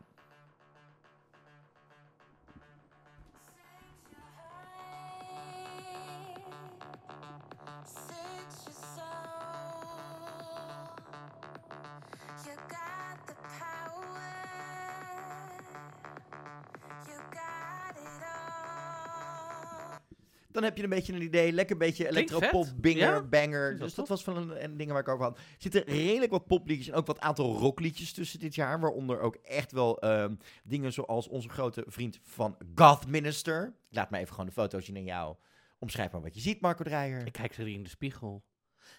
Dan heb je een beetje een idee. Lekker beetje Klinkt electropop, binger, Ja, banger. Dus dat was van een, een dingen waar ik over had. Er zitten redelijk wat popliedjes en ook wat aantal rockliedjes tussen dit jaar. Waaronder ook echt wel ehm, dingen zoals onze grote vriend van Goth Minister. Laat me even gewoon de foto's zien aan jou. Omschrijf maar wat je ziet, Marco Dreyer. Ik kijk ze in de spiegel.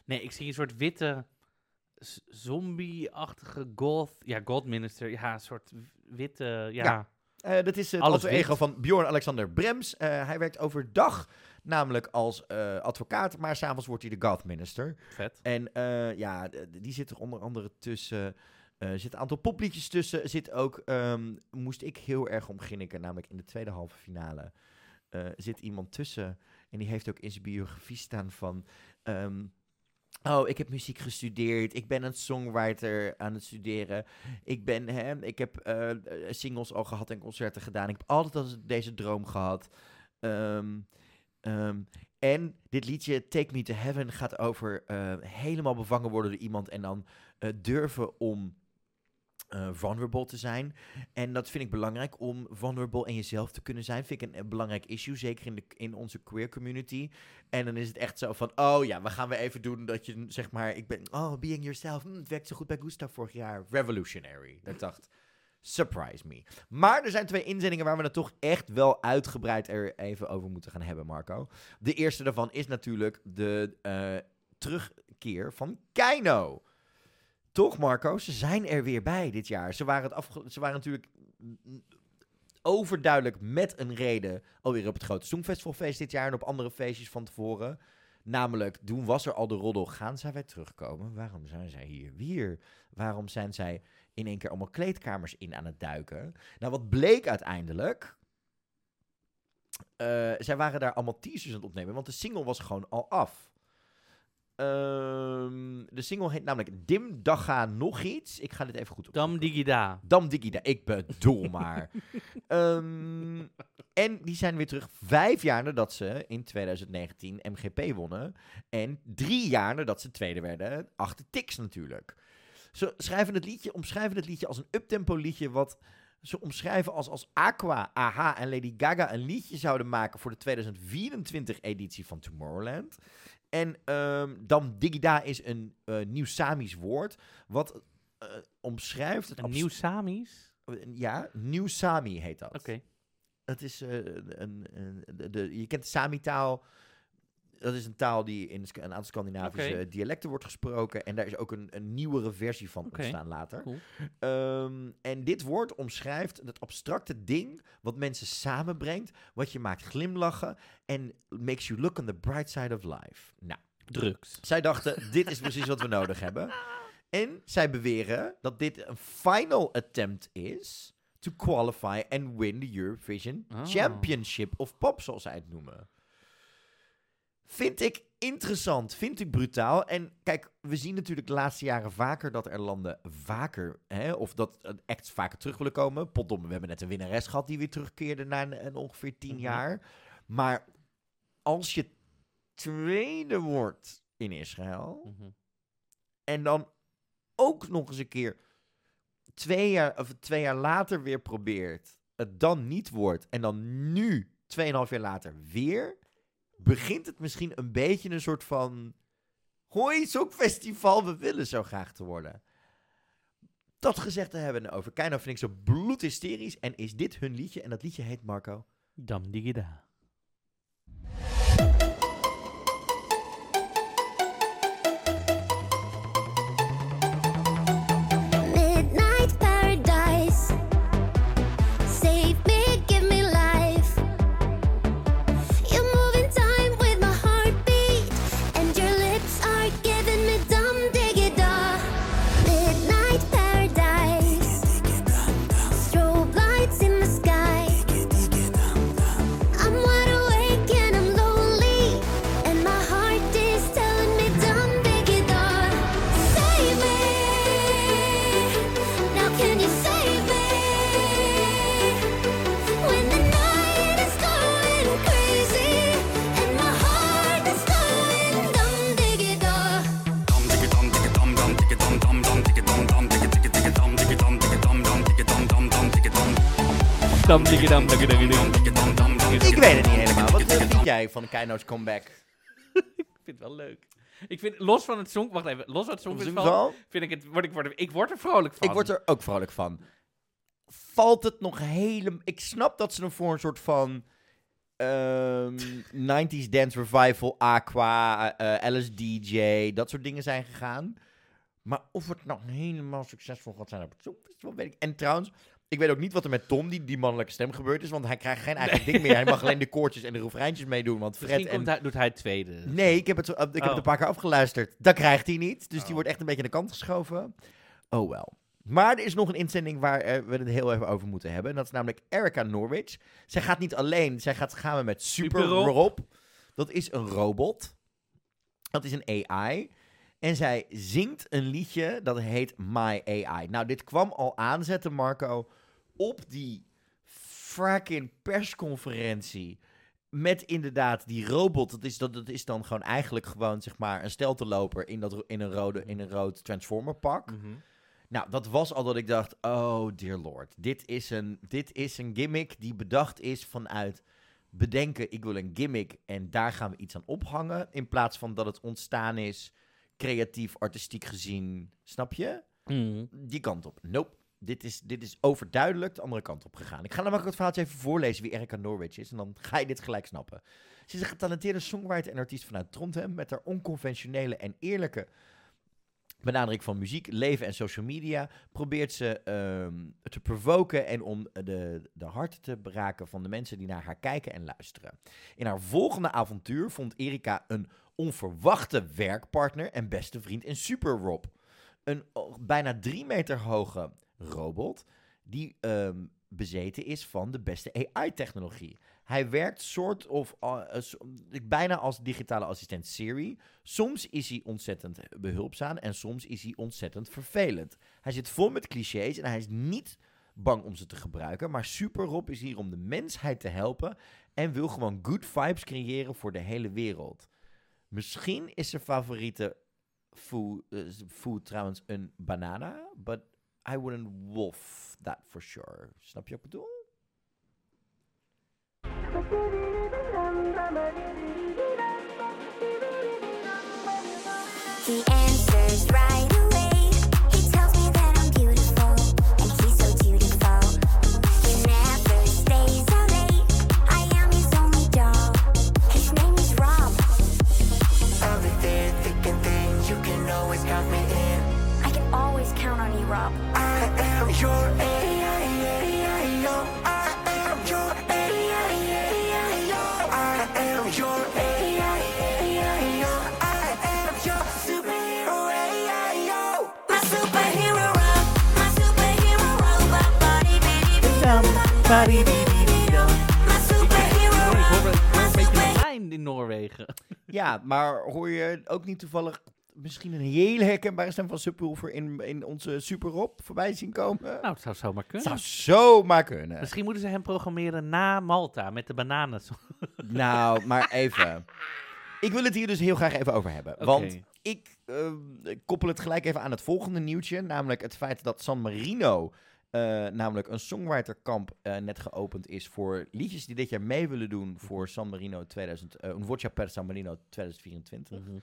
Nee, ik zie een soort witte, zombie-achtige goth... Ja, god minister. Ja, een soort witte... Ja. Ja. Eh, dat is het Alles alter ego van Bjorn Alexander Brems. Eh, hij werkt overdag namelijk als eh, advocaat, maar s'avonds wordt hij de Goth Minister. vet. En ja, die zit er onder andere tussen. Er zit een aantal popliedjes tussen. Er Zit ook, ehm, moest ik heel erg om grinniken, namelijk in de tweede halve finale. zit iemand tussen. En die heeft ook in zijn biografie staan van. ehm, Oh, ik heb muziek gestudeerd. Ik ben een songwriter aan het studeren. Ik, ben, hè, ik heb eh, singles al gehad en concerten gedaan. Ik heb altijd al deze droom gehad. Ehm, en dit liedje, Take Me to Heaven, gaat over eh, helemaal bevangen worden door iemand en dan eh, durven om eh, vulnerable te zijn. En dat vind ik belangrijk om vulnerable en jezelf te kunnen zijn. Vind ik een, belangrijk issue, zeker in, de, in onze queer community. En dan is het echt zo van, oh ja, we gaan we even doen dat je, zeg maar, ik ben, oh, being yourself, hm, het werkt zo goed bij Gustav vorig jaar. Revolutionary. Dat dacht, surprise me. Maar er zijn twee inzendingen waar we het toch echt wel uitgebreid er even over moeten gaan hebben, Marco. De eerste daarvan is natuurlijk de eh, terugkeer van Keino. Toch, Marco? Ze zijn er weer bij dit jaar. Ze waren, het ze waren natuurlijk overduidelijk met een reden alweer op het grote Songfestivalfeest dit jaar en op andere feestjes van tevoren. Namelijk, toen was er al de roddel. Gaan zij weer terugkomen? Waarom zijn zij hier weer? Waarom zijn zij in één keer allemaal kleedkamers in aan het duiken? Nou, wat bleek uiteindelijk? Eh, zij waren daar allemaal teasers aan het opnemen, want de single was gewoon al af. Ehm, de single heet namelijk Dim Daga Nog Iets. Ik ga dit even goed op. Dam digida. Dam Digida, ik bedoel maar. (laughs) Ehm, en die zijn weer terug vijf jaar nadat ze in 2019 MGP wonnen. En drie jaar nadat ze tweede werden, achter Tix natuurlijk. Ze schrijven het liedje, omschrijven het liedje als een uptempo liedje wat ze omschrijven als als Aqua, AHA en Lady Gaga een liedje zouden maken voor de 2024 editie van Tomorrowland. En ehm Dam Digida is een eh, nieuw Samisch woord wat eh, omschrijft het nieuw Samis? ja, Nieuw Sami heet dat. Oké. Het is eh, een, een, de, de- je kent de Sami-taal. Dat is een taal die in een aantal Scandinavische dialecten wordt gesproken. En daar is ook een, een nieuwere versie van Oké, ontstaan later. cool. Ehm, en dit woord omschrijft het abstracte ding wat mensen samenbrengt. Wat je maakt glimlachen en makes you look on the bright side of life. Nou, Drugs. zij dachten, (laughs) dit is precies wat we nodig hebben. En zij beweren dat dit een final attempt is to qualify and win the Eurovision Oh. Championship of Pop, zoals zij het noemen. Vind ik interessant, vind ik brutaal. En kijk, we zien natuurlijk de laatste jaren vaker dat er landen vaker, hè, of dat acts vaker terug willen komen. Potdomme, we hebben net een winnares gehad die weer terugkeerde na een, een ongeveer tien Mhm. jaar. Maar als je tweede wordt in Israël, Mhm. en dan ook nog eens een keer twee jaar, of twee jaar later weer probeert, het dan niet wordt, en dan nu, tweeënhalf jaar later, weer, begint het misschien een beetje een soort van, hoi, Songfestival, we willen zo graag te worden. Dat gezegd te hebben over Keino vind ik zo bloedhysterisch, en is dit hun liedje, en dat liedje heet Marco. Dam digida. Dam. Ik weet het niet helemaal. Wat, eh, wie, jij van Keino's comeback? (laughs) Ik vind het wel leuk. Ik vind, los van het song, wacht even, los van het songfestival, Wel? vind ik het, word ik, word, ik word er vrolijk van. Ik word er ook vrolijk van. Valt het nog helemaal... Ik snap dat ze er voor een soort van... ehm, 90s dance revival, Aqua, eh LSDJ, dat soort dingen zijn gegaan. Maar of het nou helemaal succesvol gaat zijn op het Songfestival, weet ik. En trouwens, ik weet ook niet wat er met Tom, die, die mannelijke stem, gebeurd is. Want hij krijgt geen eigen ding meer. Hij mag (laughs) alleen de koortjes en de refreintjes meedoen. Want Fred Misschien en... hij, doet hij het tweede. Nee, ik heb het, zo- ik heb het Oh. een paar keer afgeluisterd. Dat krijgt hij niet. Dus Oh. die wordt echt een beetje aan de kant geschoven. Oh wel. Maar er is nog een inzending waar eh, we het heel even over moeten hebben. En dat is namelijk Erica Norwich. Zij gaat niet alleen, zij gaat samen met Super, Super Rob. Rob. Dat is een robot. Dat is een AI. En zij zingt een liedje dat heet My AI. Nou, dit kwam al aanzetten, Marco, op die fracking persconferentie. Met inderdaad die robot. Dat is, dat, dat is dan gewoon eigenlijk gewoon, zeg maar, een stelteloper in, dat, in, een, rode, in een rood Transformer pak. Mhm. Nou, dat was al dat ik dacht, oh dear lord, dit is een, dit is een gimmick die bedacht is vanuit bedenken, ik wil een gimmick en daar gaan we iets aan ophangen. In plaats van dat het ontstaan is, creatief, artistiek gezien, snap je? Mhm. Die kant op. Nope. Dit is, dit is overduidelijk de andere kant op gegaan. Ik ga namelijk het verhaaltje even voorlezen wie Erika Norwich is. En dan ga je dit gelijk snappen. Ze is een getalenteerde songwriter en artiest vanuit Trondheim. Met haar onconventionele en eerlijke benadering van muziek, leven en social media. Probeert ze ehm, te provoken en om de, de harten te beraken van de mensen die naar haar kijken en luisteren. In haar volgende avontuur vond Erika een onverwachte werkpartner en beste vriend in Super Rob een oh, bijna drie meter hoge robot die ehm, bezeten is van de beste AI-technologie. Hij werkt soort of so- bijna als digitale assistent Siri. Soms is hij ontzettend behulpzaam en soms is hij ontzettend vervelend. Hij zit vol met clichés en hij is niet bang om ze te gebruiken. Maar Super Rob is hier om de mensheid te helpen en wil gewoon good vibes creëren voor de hele wereld. Misschien is zijn favoriete food, eh, food trouwens een banana, but I wouldn't wolf that for sure. Snap bedoel? In Noorwegen. Ja, maar hoor je ook niet toevallig misschien een hele herkenbare stem van Subwoofer in, in onze Super Rob voorbij zien komen? Nou, het zou zomaar kunnen. zou zomaar kunnen. Misschien moeten ze hem programmeren na Malta met de bananen. (laughs) Nou, maar even. Ik wil het hier dus heel graag even over hebben. Oké. Want ik eh, ik koppel het gelijk even aan het volgende nieuwtje. Namelijk het feit dat San Marino, eh, namelijk een songwriterkamp, eh, net geopend is voor liedjes die dit jaar mee willen doen voor San Marino 2000, eh Un Voce per San Marino 2024. Mhm.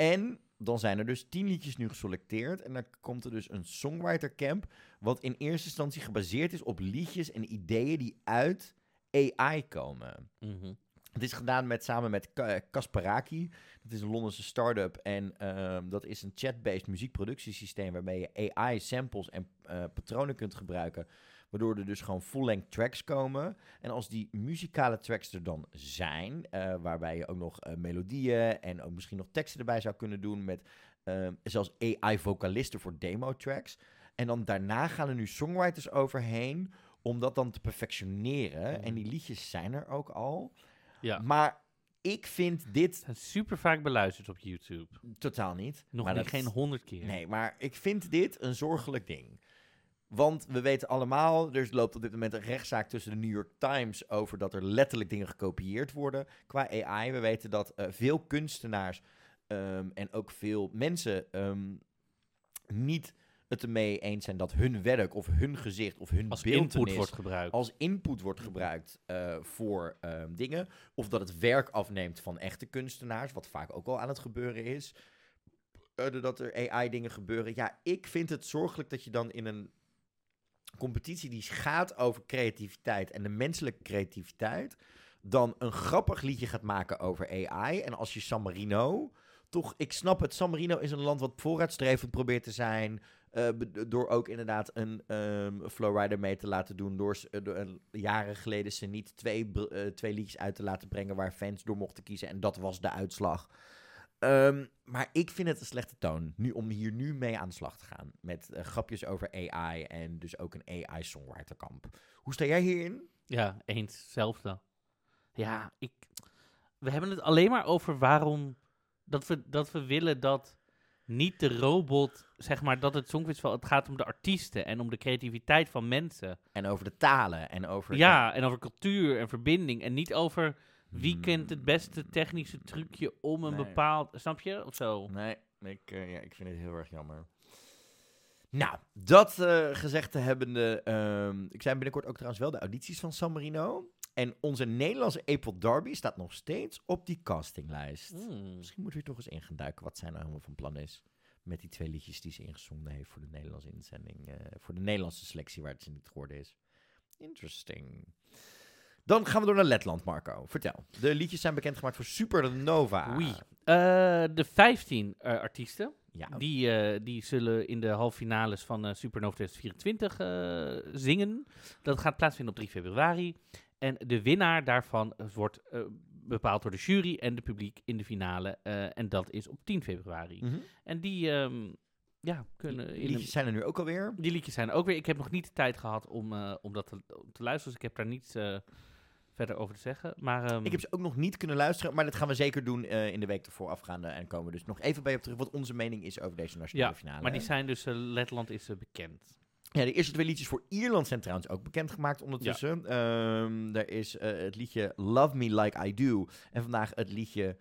En dan zijn er dus tien liedjes nu geselecteerd. En dan komt er dus een songwriter camp. Wat in eerste instantie gebaseerd is op liedjes en ideeën die uit AI komen. Mhm. Het is gedaan met, samen met Ka- Kasparaki. Dat is een Londense start-up. En ehm, dat is een chat-based muziekproductiesysteem... waarmee je AI-samples en eh, patronen kunt gebruiken... waardoor er dus gewoon full-length tracks komen. En als die muzikale tracks er dan zijn... eh, waarbij je ook nog eh, melodieën en ook misschien nog teksten erbij zou kunnen doen... met ehm, zelfs AI-vocalisten voor demo-tracks... En dan daarna gaan er nu songwriters overheen om dat dan te perfectioneren. En die liedjes zijn er ook al. Ja. Maar ik vind dit super vaak beluisterd op YouTube. totaal niet. Nog maar niet dat- geen honderd keer. Nee, maar ik vind dit een zorgelijk ding. Want we weten allemaal, er loopt op dit moment een rechtszaak tussen de New York Times over dat er letterlijk dingen gekopieerd worden qua AI. We weten dat eh, veel kunstenaars ehm, en ook veel mensen ehm, niet het ermee eens zijn dat hun werk of hun gezicht of hun Als input wordt gebruikt. als input wordt gebruikt eh, voor ehm, dingen. Of dat het werk afneemt van echte kunstenaars, wat vaak ook al aan het gebeuren is. Eh, dat er AI-dingen gebeuren. Ja, ik vind het zorgelijk dat je dan in een competitie die gaat over creativiteit en de menselijke creativiteit, dan een grappig liedje gaat maken over AI. En als je San Marino, toch, ik snap het, San Marino is een land wat vooruitstrevend probeert te zijn. eh, door ook inderdaad een ehm, flowrider mee te laten doen. Door, eh, jaren geleden ze niet twee, twee liedjes uit te laten brengen waar fans door mochten kiezen. En dat was de uitslag. Ehm, maar ik vind het een slechte toon nu, om hier nu mee aan de slag te gaan. Met eh, grapjes over AI en dus ook een AI-songwriterkamp. Hoe sta jij hierin? Ja, eens. Hetzelfde. Ja, ik... We hebben het alleen maar over waarom... Dat we, dat we willen dat niet de robot... Zeg maar, dat het Songfestival... Het gaat om de artiesten en om de creativiteit van mensen. En over de talen en over... Ja, en over cultuur en verbinding. En niet over wie Hmm. kent het beste technische trucje om een Nee. bepaald... Snap je? Of zo. Nee, ik, eh, ja, ik vind het heel erg jammer. Nou, dat eh, gezegd te hebbende... ehm ik zijn binnenkort ook trouwens wel de audities van San Marino. En onze Nederlandse April Darby staat nog steeds op die castinglijst. Hmm. Misschien moeten we toch eens in gaan duiken wat zij nou helemaal van plan is. Met die twee liedjes die ze ingezongen heeft voor de Nederlandse inzending. eh, voor de Nederlandse selectie waar het ze niet geworden is. Interesting. Dan gaan we door naar Letland, Marco. Vertel. De liedjes zijn bekendgemaakt voor Supernova. Oei. Eh, de 15 eh, artiesten, Ja, die, eh, die zullen in de halve finales van Supernova 2024 eh, zingen. Dat gaat plaatsvinden op 3 februari. En de winnaar daarvan wordt bepaald door de jury en de publiek in de finale. en dat is op 10 februari. Mhm. En die ehm, ja, kunnen... Die een- liedjes zijn er nu ook alweer. Die liedjes zijn er ook weer. Ik heb nog niet de tijd gehad om, om dat te, om te luisteren. Dus ik heb daar niets eh, verder over te zeggen. Maar ehm, Ik heb ze ook nog niet kunnen luisteren, maar dat gaan we zeker doen eh, in de week ervoor afgaande. En komen we dus nog even bij op terug wat onze mening is over deze nationale Ja, finale. maar die zijn dus... eh, Letland is eh, bekend. Ja, de eerste twee liedjes voor Ierland zijn trouwens ook bekendgemaakt ondertussen. Ehm er is het liedje Love Me Like I Do. En vandaag het liedje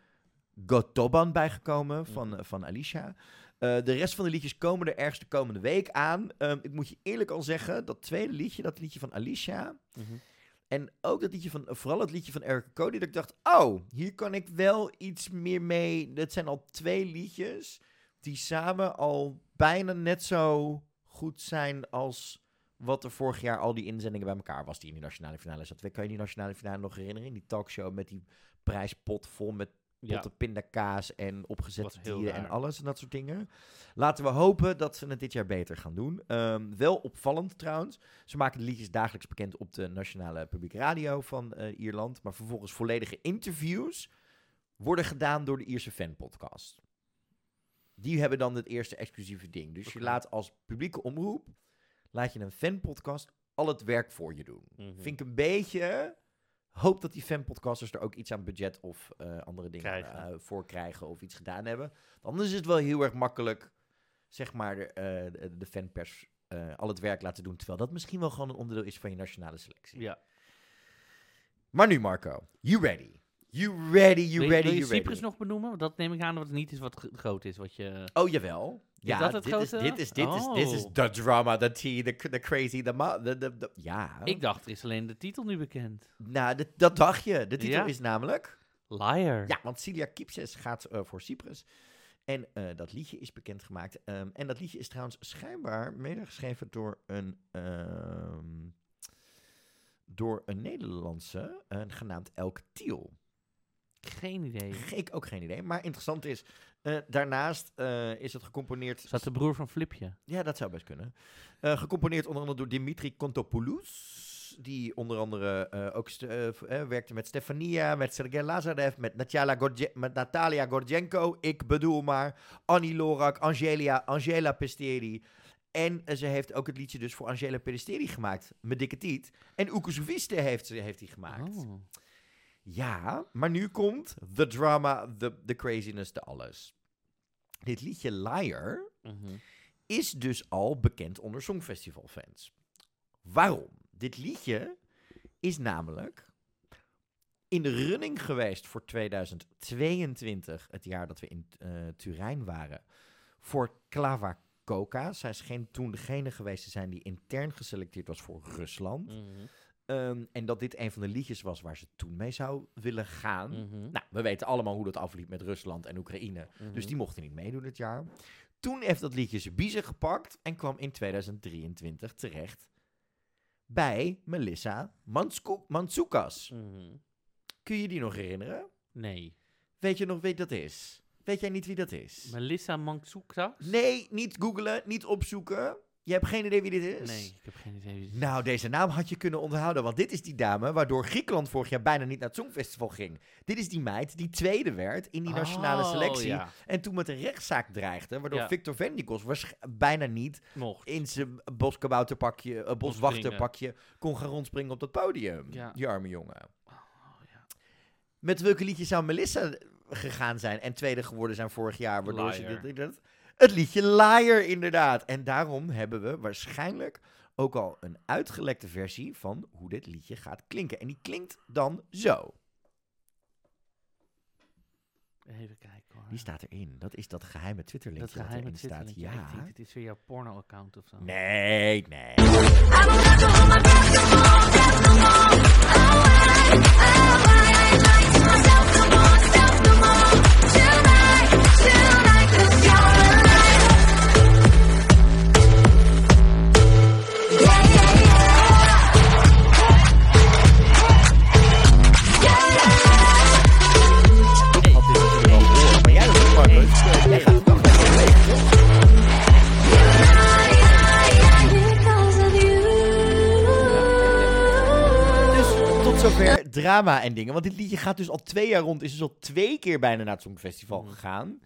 Gotoban bijgekomen van, van Alicia. De rest van de liedjes komen er ergens de komende week aan. Ehm, ik moet je eerlijk al zeggen, dat tweede liedje, dat liedje van Alicia... En ook dat liedje van, vooral het liedje van Eric Cody, dat ik dacht, oh, hier kan ik wel iets meer mee. Dat zijn al twee liedjes die samen al bijna net zo goed zijn als wat er vorig jaar al die inzendingen bij elkaar was die in die nationale finale zat. Kan je die nationale finale nog herinneren? In die talkshow met die prijspot vol met Ja. potten pindakaas en opgezette dieren en alles en dat soort dingen. Laten we hopen dat ze het dit jaar beter gaan doen. Ehm, wel opvallend trouwens. Ze maken de liedjes dagelijks bekend op de nationale publieke radio van eh, Ierland. Maar vervolgens volledige interviews worden gedaan door de Ierse fanpodcast. Die hebben dan het eerste exclusieve ding. Dus je laat als publieke omroep, laat je een fanpodcast al het werk voor je doen. Mhm. Vind ik een beetje... Hoop dat die fanpodcasters er ook iets aan budget of eh, andere dingen Krijgen. eh, voor krijgen of iets gedaan hebben. Anders is het wel heel erg makkelijk, zeg maar, de, eh, de, de fanpers al het werk laten doen. Terwijl dat misschien wel gewoon een onderdeel is van je nationale selectie. Ja. Maar nu Marco, you ready? You ready, you wil, ready, wil je you ready. Cyprus nog benoemen? Dat neem ik aan dat het niet is wat gro- groot is. Wat je... Oh, jawel. Ja, dat het dit, is, dit is, dit is, dit is Oh. the drama, the tea, the, the crazy, the- Ja. Ik dacht, er is alleen de titel nu bekend. Nou, dit- dat dacht je. De titel Ja. is namelijk... Liar. Ja, want Celia Kipses gaat eh, voor Cyprus. En eh, dat liedje is bekendgemaakt. Ehm, en dat liedje is trouwens schijnbaar medegeschreven door een, ehm, door een Nederlandse, eh, genaamd Elke Tiel. Geen idee. Ik ook geen idee. Maar interessant is, eh, daarnaast eh, is het gecomponeerd... Is dat de broer van Flipje? Ja, dat zou best kunnen. Eh, gecomponeerd onder andere door Dimitri Kontopoulos. Die onder andere ook werkte met Stefania, met Sergei Lazarev, met, Natjala Gorje- met Natalia Gorjenko. Ik bedoel maar Annie Lorak, Angelia, Angela Pestieri. En ze heeft ook het liedje dus voor Angela Pesteri gemaakt. Met dikke tiet. En Souviste heeft, heeft hij gemaakt. Oh. Ja, maar nu komt the drama, the, the craziness, de alles. Dit liedje Liar Mhm. is dus al bekend onder Songfestivalfans. Waarom? Dit liedje is namelijk in de running geweest voor 2022, het jaar dat we in eh, Turijn waren, voor Clava Muskoka. Zij is geen, toen degene geweest te zijn die intern geselecteerd was voor Rusland. Mhm. Ehm, en dat dit een van de liedjes was waar ze toen mee zou willen gaan. Mhm. Nou, we weten allemaal hoe dat afliep met Rusland en Oekraïne. Mhm. Dus die mochten niet meedoen dit jaar. Toen heeft dat liedje zijn biezen gepakt en kwam in 2023 terecht bij Melissa Mansoukas. Mhm. Kun je die nog herinneren? Nee. Weet je nog wie dat is? Weet jij niet wie dat is? Melissa Manksouka? Nee, niet googlen, niet opzoeken. Je hebt geen idee wie dit is? Nee, ik heb geen idee. wie het is. Nou, deze naam had je kunnen onthouden, want dit is die dame waardoor Griekenland vorig jaar bijna niet naar het Songfestival ging. Dit is die meid die tweede werd in die nationale Oh, selectie ja. en toen met een rechtszaak dreigde, waardoor Ja. Victor Vendikos bijna niet Mocht. in zijn boskabouterpakje, uh, boswachterpakje kon gaan rondspringen op dat podium. Ja. Die arme jongen. Oh, ja. Met welke liedje zou Melissa gegaan zijn en tweede geworden zijn vorig jaar, waardoor ze dit, dit- Het liedje Liar, inderdaad. En daarom hebben we waarschijnlijk ook al een uitgelekte versie van hoe dit liedje gaat klinken. En die klinkt dan zo. Even kijken hoor. Die staat erin. Dat is dat geheime Twitter-linkje dat dat, erin staat. Ja. Ik denk, dit is weer jouw porno-account of zo. Nee, nee. Drama en dingen. Want dit liedje gaat dus al twee jaar rond. Is dus al twee keer bijna naar het Songfestival Mhm. gegaan.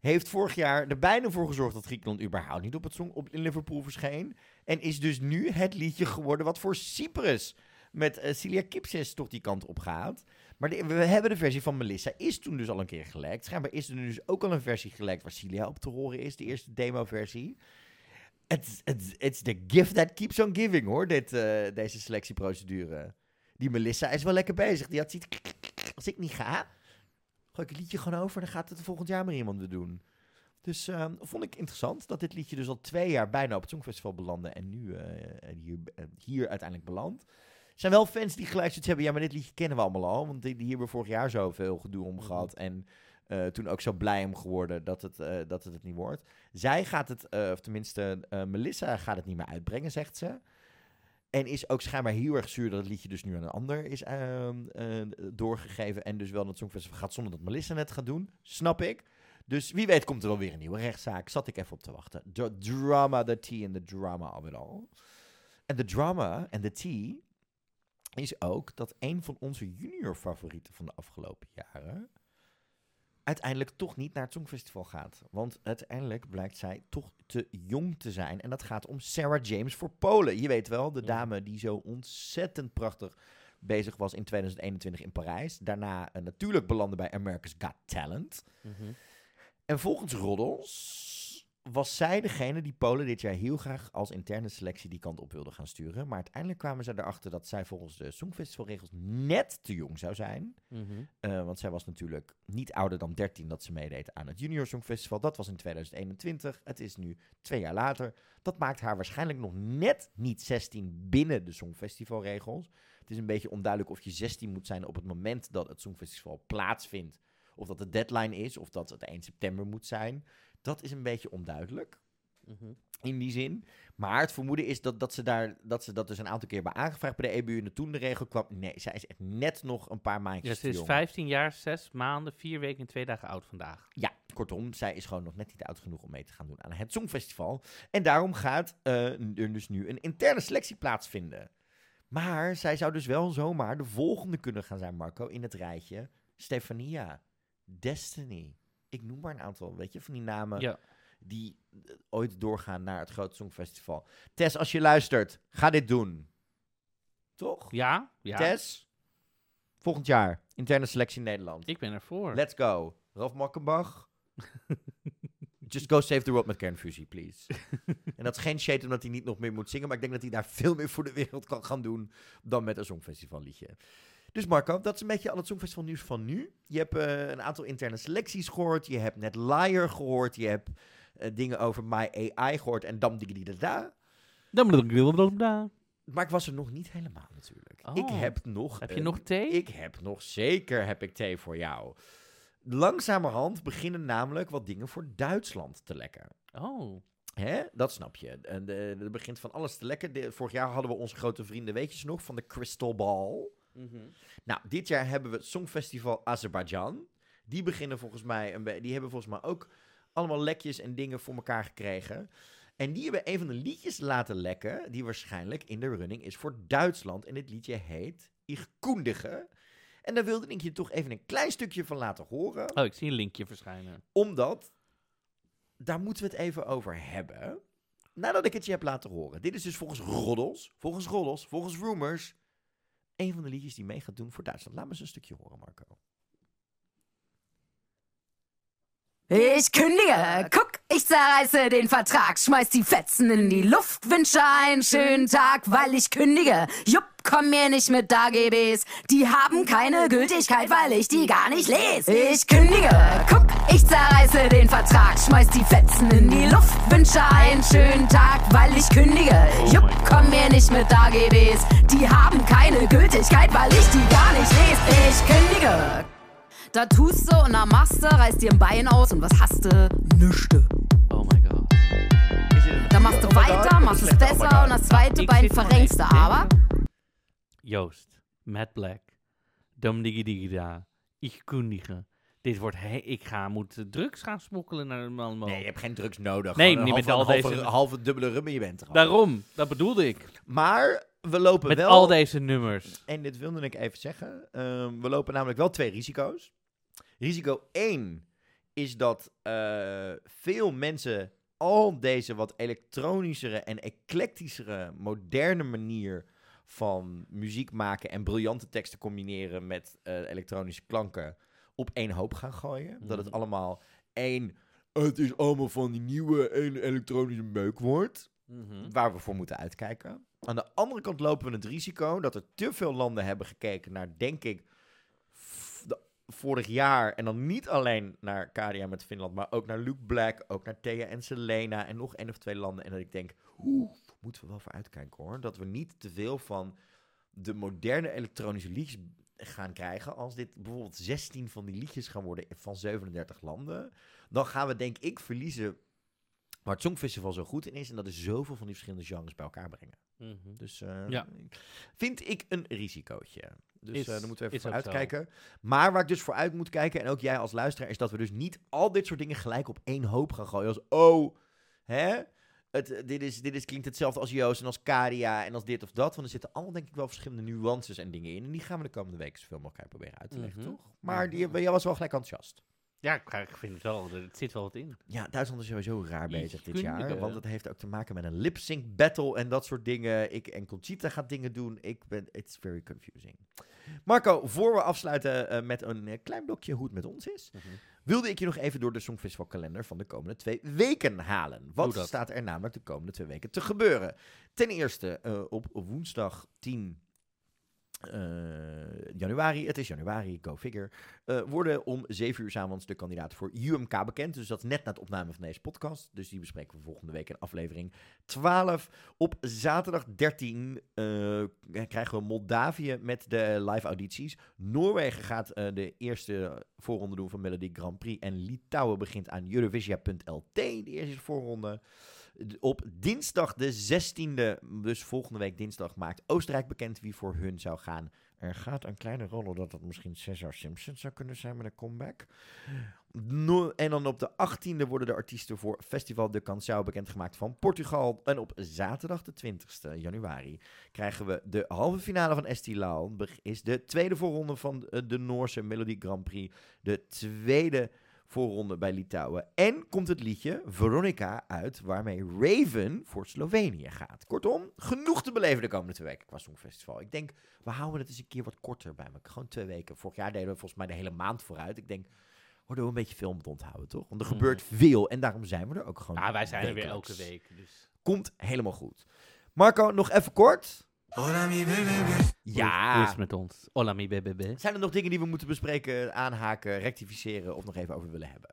Heeft vorig jaar er bijna voor gezorgd dat Griekenland überhaupt niet op het song op, in Liverpool verscheen. En is dus nu het liedje geworden wat voor Cyprus met eh, Celia Kipsis toch die kant op gaat. Maar de- we hebben de versie van Melissa. Is toen dus al een keer gelekt. Schijnbaar is er nu dus ook al een versie gelekt waar Celia op te horen is. De eerste demo-versie. It's, it's, it's the gift that keeps on giving hoor, dit, eh, deze selectieprocedure. Die Melissa is wel lekker bezig. Die had ziet, als ik niet ga, gooi ik het liedje gewoon over. Dan gaat het volgend jaar maar iemand weer doen. Dus eh, vond ik interessant dat dit liedje dus al twee jaar bijna op het Songfestival belandde. En nu eh, hier, eh, hier uiteindelijk belandt. Er zijn wel fans die gelijk zoiets hebben. Ja, maar dit liedje kennen we allemaal al. Want die, die hebben vorig jaar zoveel gedoe om Mhm. gehad. En eh, toen ook zo blij om geworden dat het, dat het het niet wordt. Zij gaat het, of tenminste Melissa gaat het niet meer uitbrengen, zegt ze. En is ook schijnbaar heel erg zuur dat het liedje dus nu aan een ander is ehm, eh, doorgegeven. En dus wel naar het Songfestival gaat zonder dat Melissa het gaat doen. Snap ik. Dus wie weet komt er wel weer een nieuwe rechtszaak. Zat ik even op te wachten. The drama, the tea and the drama of it all. En de drama en de tea is ook dat een van onze junior favorieten van de afgelopen jaren uiteindelijk toch niet naar het Songfestival gaat. Want uiteindelijk blijkt zij toch te jong te zijn. En dat gaat om Sarah James voor Polen. Je weet wel, de dame die zo ontzettend prachtig bezig was in 2021 in Parijs. Daarna eh, natuurlijk belandde bij America's Got Talent. Mhm. En volgens Roddels was zij degene die Polen dit jaar heel graag als interne selectie die kant op wilde gaan sturen. Maar uiteindelijk kwamen ze erachter dat zij volgens de Songfestivalregels net te jong zou zijn. Mhm. Eh, want zij was natuurlijk niet ouder dan 13 dat ze meedeed aan het Junior Songfestival. Dat was in 2021. Het is nu twee jaar later. Dat maakt haar waarschijnlijk nog net niet 16 binnen de Songfestivalregels. Het is een beetje onduidelijk of je 16 moet zijn op het moment dat het Songfestival plaatsvindt. Of dat de deadline is, of dat het 1 september moet zijn. Dat is een beetje onduidelijk Mhm. in die zin. Maar het vermoeden is dat, dat, ze daar, dat ze dat dus een aantal keer hebben aangevraagd bij de EBU. En toen de regel kwam, nee, zij is echt net nog een paar maandjes Ja, ze is jong. 15 jaar, 6 maanden, 4 weken en 2 dagen oud vandaag. Ja, kortom, zij is gewoon nog net niet oud genoeg om mee te gaan doen aan het Songfestival. En daarom gaat eh, er dus nu een interne selectie plaatsvinden. Maar zij zou dus wel zomaar de volgende kunnen gaan zijn, Marco, in het rijtje. Stefania, Destiny. Ik noem maar een aantal, weet je, van die namen Ja. die eh, ooit doorgaan naar het grote Songfestival. Tess, als je luistert, ga dit doen. Toch? Ja? Ja. Tess? Volgend jaar, interne selectie in Nederland. Ik ben ervoor. Let's go. Ralf Makkenbach. (laughs) Just go save the world met kernfusie, please. (laughs) en dat is geen shade omdat hij niet nog meer moet zingen, maar ik denk dat hij daar veel meer voor de wereld kan gaan doen dan met een Songfestival liedje. Dus Marco, dat is een beetje al het Songfestival nieuws van nu. Je hebt eh, een aantal interne selecties gehoord, je hebt net Liar gehoord, je hebt eh, dingen over My AI gehoord en dam digi da. Blablabla. Maar ik was er nog niet helemaal natuurlijk. Oh. Ik heb nog... Heb je een- nog thee? Ik heb nog zeker heb ik thee voor jou. Langzamerhand beginnen namelijk wat dingen voor Duitsland te lekken. Oh. Hè? Dat snap je. En eh, er begint van alles te lekken. De- vorig jaar hadden we onze grote vrienden, weet je ze nog, van de Crystal Ball. Nou, dit jaar hebben we het Songfestival Azerbeidzjan. Die beginnen volgens mij, een die hebben volgens mij ook allemaal lekjes en dingen voor elkaar gekregen. En die hebben een van de liedjes laten lekken, die waarschijnlijk in de running is voor Duitsland. En dit liedje heet Ich Kundige. En daar wilde ik je toch even een klein stukje van laten horen. Oh, ik zie een linkje verschijnen. Omdat, daar moeten we het even over hebben. Nadat ik het je heb laten horen. Dit is dus volgens Roddels, volgens Roddels, volgens Rumors... een van de liedjes die mee gaat doen voor Duitsland. Laat me eens een stukje horen, Marco. Ich kündige, guck, ich zerreiße den Vertrag, schmeiß die Fetzen in die Luft, wünsche einen schönen Tag, weil ich kündige. Jupp, komm mir nicht mit AGBs, die haben keine Gültigkeit, weil ich die gar nicht lese. Ich kündige, guck, ich zerreiße den Vertrag, schmeiß die Fetzen in die Luft, wünsche einen schönen Tag, weil ich kündige. Jupp, komm mir nicht mit AGBs, die haben keine Gültigkeit, weil ich die gar nicht lese. Ich kündige. Da tust du und da machst du, reißt dir ein Bein aus und was hast du? Nüchte. Oh my god. Da machst du Oh my God, weiter, machst es. Oh besser und das zweite Bein verrenkst du aber. Joost, Matt Black, Dum Digi Digi Da, Ich Kundige. Dit wordt, he ik ga moeten drugs gaan smokkelen naar Malmo. Nee, je hebt geen drugs nodig. Nee, een niet met al een halve, deze- halve dubbele rum en je bent er al. Daarom, dat bedoelde ik. Maar we lopen Met wel... al deze nummers. En dit wilde ik even zeggen. Ehm, we lopen namelijk wel twee risico's. Risico 1 is dat eh, veel mensen al deze wat elektronischere en eclectischere, moderne manier van muziek maken en briljante teksten combineren met eh, elektronische klanken op één hoop gaan gooien. Dat het Mhm. allemaal één, het is allemaal van die nieuwe en elektronische meuk wordt waar we voor moeten uitkijken. Aan de andere kant lopen we het risico dat er te veel landen hebben gekeken naar, denk ik, vorig jaar. En dan niet alleen naar Kadia met Finland, maar ook naar Luke Black, ook naar Thea en Selena en nog één of twee landen. En dat ik denk, oeh, moeten we wel voor uitkijken hoor. Dat we niet te veel van de moderne elektronische liedjes gaan krijgen. Als dit bijvoorbeeld 16 van die liedjes gaan worden van 37 landen. Dan gaan we denk ik verliezen waar het Songfestival zo goed in is. En dat is zoveel van die verschillende genres bij elkaar brengen. Mhm. Dus eh, Ja. vind ik een risicootje. Dus Is- eh, daar moeten we even voor zo. uitkijken. Maar waar ik dus voor uit moet kijken, en ook jij als luisteraar, is dat we dus niet al dit soort dingen gelijk op één hoop gaan gooien. Als, oh, hè? Het, dit, is, dit is, klinkt hetzelfde als Joost en als Karia en als dit of dat. Want er zitten allemaal denk ik wel verschillende nuances en dingen in. En die gaan we de komende weken zoveel mogelijk proberen uit te leggen, Mhm. toch? Maar die, jij was wel gelijk enthousiast. Ja, ik, vind het wel, er zit wel wat in. Ja, Duitsland is sowieso raar bezig dit jaar. Want het heeft ook te maken met een lip sync battle en dat soort dingen. Ik en Conchita gaat dingen doen. Ik ben, it's very confusing. Marco, voor we afsluiten eh, met een eh, klein blokje hoe het met ons is, wilde ik je nog even door de Songfestival kalender van de komende twee weken halen. Wat staat er namelijk de komende twee weken te gebeuren? Ten eerste eh, op woensdag 10 eh, januari, het is januari, go figure, eh, worden om 7 uur 's avonds de kandidaten voor UMK bekend. Dus dat is net na het opname van deze podcast. Dus die bespreken we volgende week in aflevering 12. Op zaterdag 13 eh, krijgen we Moldavië met de live audities. Noorwegen gaat eh, de eerste voorronde doen van Melody Grand Prix. En Litouwen begint aan Eurovisia.lt, de eerste voorronde. Op dinsdag de 16e, dus volgende week dinsdag, maakt Oostenrijk bekend wie voor hun zou gaan. Er gaat een kleine rol dat het misschien Cesar Simpson zou kunnen zijn met een comeback. En dan op de 18e worden de artiesten voor Festival de Canção bekendgemaakt van Portugal. En op zaterdag de 20e januari krijgen we de halve finale van Estilaal. Is de tweede voorronde van eh, de Noorse Melody Grand Prix. De tweede voorronde bij Litouwen. En komt het liedje Veronica uit, waarmee Raven voor Slovenië gaat. Kortom, genoeg te beleven de komende twee weken qua Songfestival. Ik denk, we houden het eens een keer wat korter bij me. Gewoon twee weken. Vorig jaar deden we volgens mij de hele maand vooruit. Ik denk, worden we een beetje te onthouden, toch? Want er Mhm. gebeurt veel en daarom zijn we er ook gewoon Ja, wij zijn er weer elke week. Dus. Komt helemaal goed. Marco, nog even kort. Hola mi bebé. Hoe is Ja. het met ons? Hola mi bebe. Zijn er nog dingen die we moeten bespreken, aanhaken, rectificeren of nog even over willen hebben?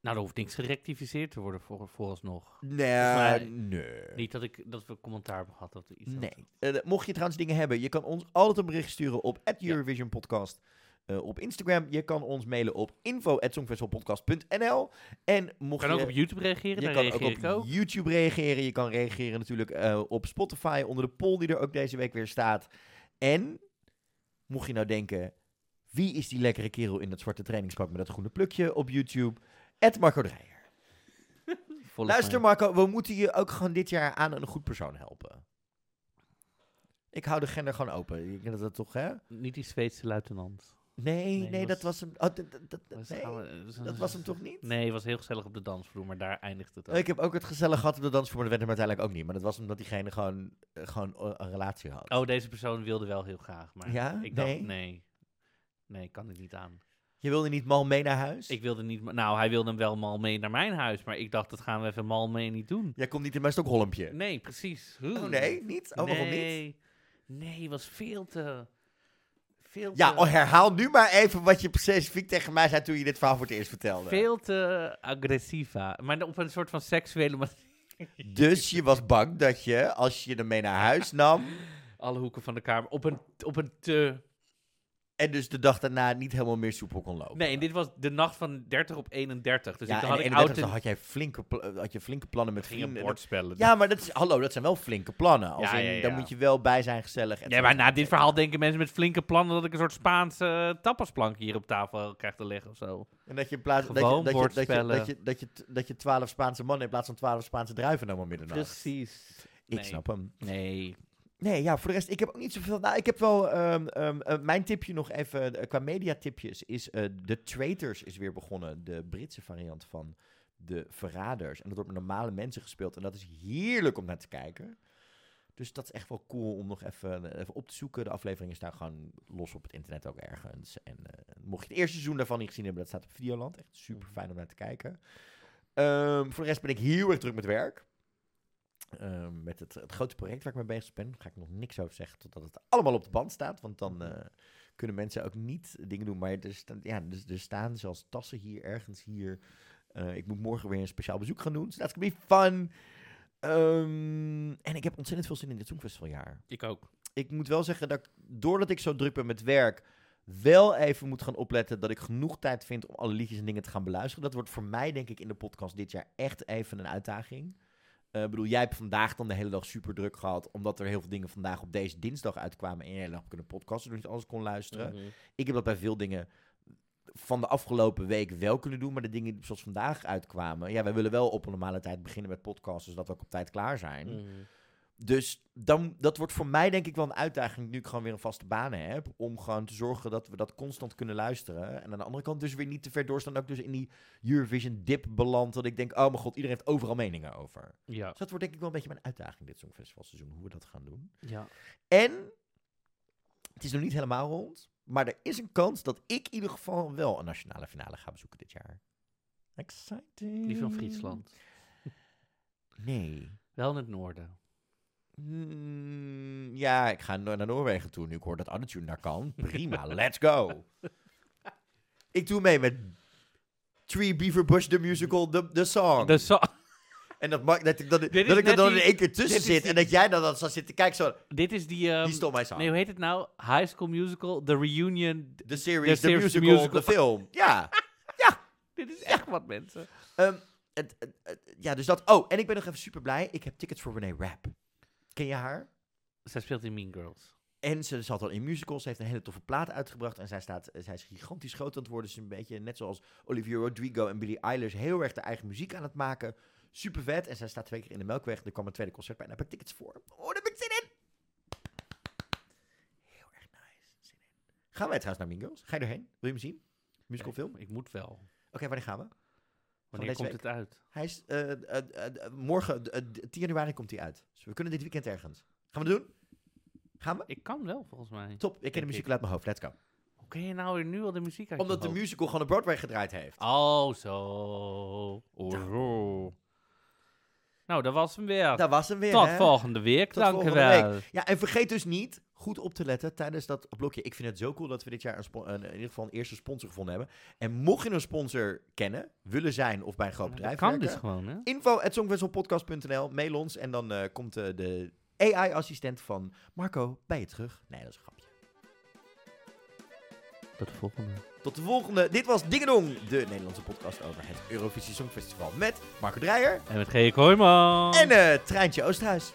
Nou, er hoeft niks gerectificeerd te worden voor, vooralsnog. Nee, mij- nee. Niet dat, ik, dat we commentaar hebben gehad. Dat we iets Nee. Eh, mocht je trouwens dingen hebben, je kan ons altijd een bericht sturen op Eurovision Podcast eh, op Instagram. Je kan ons mailen op info@songfestivalpodcast.nl. En mocht Je kan je, ook op YouTube reageren, je kan ook op ook. YouTube reageren. Je kan reageren natuurlijk eh, op Spotify onder de poll die er ook deze week weer staat. En mocht je nou denken, wie is die lekkere kerel in dat zwarte trainingspak met dat groene plukje op YouTube? Ed Marco Dreyer. (laughs) Luister. Marco, we moeten je ook gewoon dit jaar aan een goed persoon helpen. Ik hou de gender gewoon open. Ik denk dat dat toch, hè? Niet die Zweedse luitenant. Nee, nee, Nee, dat was- hem. Oh, dat, dat, dat- Was- nee, is- dat was hem toch niet? Nee, het was heel gezellig op de dansvloer, maar daar eindigt het ook. Ik heb ook het gezellig gehad op de dansvloer, maar dat werd hem uiteindelijk ook niet. Maar dat was omdat diegene gewoon, eh, gewoon eh, een relatie had. Oh, deze persoon wilde wel heel graag, maar Ja? ik dacht, Nee? nee. Nee, kan ik niet aan. Je wilde niet mal mee naar huis? Ik wilde niet, nou, hij wilde hem wel mal mee naar mijn huis, maar ik dacht, dat gaan we even mal mee niet doen. Jij komt niet in mijn Stockholmpje. Nee, precies. Oh nee, niet? Oh, waarom niet? nee. Nee, was veel te... Veel Ja, oh, herhaal nu maar even wat je specifiek tegen mij zei toen je dit verhaal voor het eerst vertelde. veel te agressiva. Maar op een soort van seksuele manier. Dus je was bang dat je, als je hem mee naar huis nam, (laughs) Alle hoeken van de kamer. Op een, op een te... en dus de dag daarna niet helemaal meer soepel kon lopen. Nee, en dit was de nacht van 30 op 31. Dus ja, ik, en had ik 31 oud en... had jij flinke, pla- had je flinke plannen met vrienden. bord spellen. Ja, maar dat is, hallo, dat zijn wel flinke plannen. Als Ja, in, ja, moet je wel bij zijn, gezellig. Nee, maar na dit verhaal denken mensen met flinke plannen dat ik een soort Spaanse uh, tapasplank hier op tafel krijg te leggen of zo. En dat je in plaats dat je, dat je, dat je, bordspellen. dat je, dat je, 12 Spaanse mannen in plaats van 12 Spaanse druiven nam om middernacht. Precies. Ik Nee. snap hem. Nee. Nee, ja, voor de rest, ik heb ook niet zoveel. Nou, ik heb wel. ehm, ehm, eh, mijn tipje nog even eh, qua mediatipjes is. eh The Traitors is weer begonnen. De Britse variant van De Verraders. En dat wordt met normale mensen gespeeld. En dat is heerlijk om naar te kijken. Dus dat is echt wel cool om nog even, even op te zoeken. De afleveringen staan gewoon los op het internet ook ergens. En mocht je het eerste seizoen daarvan niet gezien hebben, dat staat op Videoland. Echt super fijn om naar te kijken. Ehm, voor de rest ben ik heel erg druk met werk. Ehm, met het, het grote project waar ik mee bezig ben, ga ik nog niks over zeggen totdat het allemaal op de band staat. Want dan eh, kunnen mensen ook niet dingen doen. Maar er, staan, ja, dus, er staan zelfs tassen hier, ergens hier. Eh, ik moet morgen weer een speciaal bezoek gaan doen. So that's gonna be fun. Ehm, en ik heb ontzettend veel zin in dit Songfestivaljaar. Ik ook. Ik moet wel zeggen dat ik, doordat ik zo druk ben met werk, wel even moet gaan opletten dat ik genoeg tijd vind om alle liedjes en dingen te gaan beluisteren. Dat wordt voor mij, denk ik, in de podcast dit jaar echt even een uitdaging. Eh, Ik bedoel, jij hebt vandaag dan de hele dag super druk gehad, omdat er heel veel dingen vandaag op deze dinsdag uitkwamen en je hele dag kunnen podcasten, dus niet alles kon luisteren. Mhm. Ik heb dat bij veel dingen van de afgelopen week wel kunnen doen, maar de dingen zoals vandaag uitkwamen, ja, wij willen wel op een normale tijd beginnen met podcasten, zodat we ook op tijd klaar zijn. Mhm. Dus dan, dat wordt voor mij denk ik wel een uitdaging, nu ik gewoon weer een vaste baan heb, om gewoon te zorgen dat we dat constant kunnen luisteren. En aan de andere kant dus weer niet te ver doorstaan, ik dus in die Eurovision dip beland, dat ik denk, oh mijn god, iedereen heeft overal meningen over. Ja. Dus dat wordt denk ik wel een beetje mijn uitdaging dit Songfestivalseizoen, hoe we dat gaan doen. ja. En het is nog niet helemaal rond, maar er is een kans dat ik in ieder geval wel een nationale finale ga bezoeken dit jaar. Exciting. Die van Friesland. Nee. Wel in het noorden. Mm, ja, ik ga naar Noorwegen toe nu ik hoor dat Attitude daar kan. Prima, (laughs) let's go. Ik doe mee met Tree Beaver Bush, the musical, the, the song. De so- (laughs) En dat, mag, dat ik, dat, dat ik er dan die- in één keer tussen zit die- en dat jij dan, dan zo zit te kijken zo, dit is die... ehm, die stond mij nee, hoe heet het nou? High School Musical, The Reunion. De series, series, musical, musical. de film. (laughs) Ja. Dit is echt wat, mensen. Ehm, het, het- het- ja, dus dat. Oh, en ik ben nog even super blij. Ik heb tickets voor Renee Rapp. Ken je haar? Zij speelt in Mean Girls. En ze zat al in musicals. Ze heeft een hele toffe plaat uitgebracht. En zij, staat, zij is gigantisch groot aan het worden. Ze is een beetje net zoals Olivia Rodrigo en Billie Eilish. Heel erg de eigen muziek aan het maken. Super vet. En zij staat twee keer in de Melkweg. Er kwam een tweede concert bij. En daar heb ik tickets voor. Oh, daar heb ik zin in. Heel erg nice. Zin in. Gaan wij trouwens naar Mean Girls? Ga je erheen? Wil je hem zien? Musicalfilm? Oké, Ik moet wel. wanneer gaan we? Wanneer komt week? het uit? Hij is eh, eh, eh, morgen, eh, 10 januari komt hij uit. Dus we kunnen dit weekend ergens. Gaan we het doen? Gaan we? Ik kan wel, volgens mij. Top, ik ken de muziek uit mijn hoofd. Let's go. Hoe ken je nou nu al de muziek uit Omdat de hoofd? musical gewoon op Broadway gedraaid heeft. Oh, zo. Oh, zo. Nou, dat was hem weer. Dat was hem weer, Tot hè? volgende week, Tot dank u volgende wel. week. Ja, en vergeet dus niet, goed op te letten tijdens dat blokje. Ik vind het zo cool dat we dit jaar een in ieder geval een eerste sponsor gevonden hebben. En mocht je een sponsor kennen, willen zijn of bij een groot Dat bedrijf kan werken, dus gewoon, hè? info mail ons en dan eh, komt eh, de AI-assistent van Marco bij je terug. Nee, dat is een grapje. Tot de volgende. Tot de volgende. Dit was Dingedong, de Nederlandse podcast over het Eurovisie Songfestival met Marco Dreyer En met G. Kooijman. en eh Treintje Oosterhuis.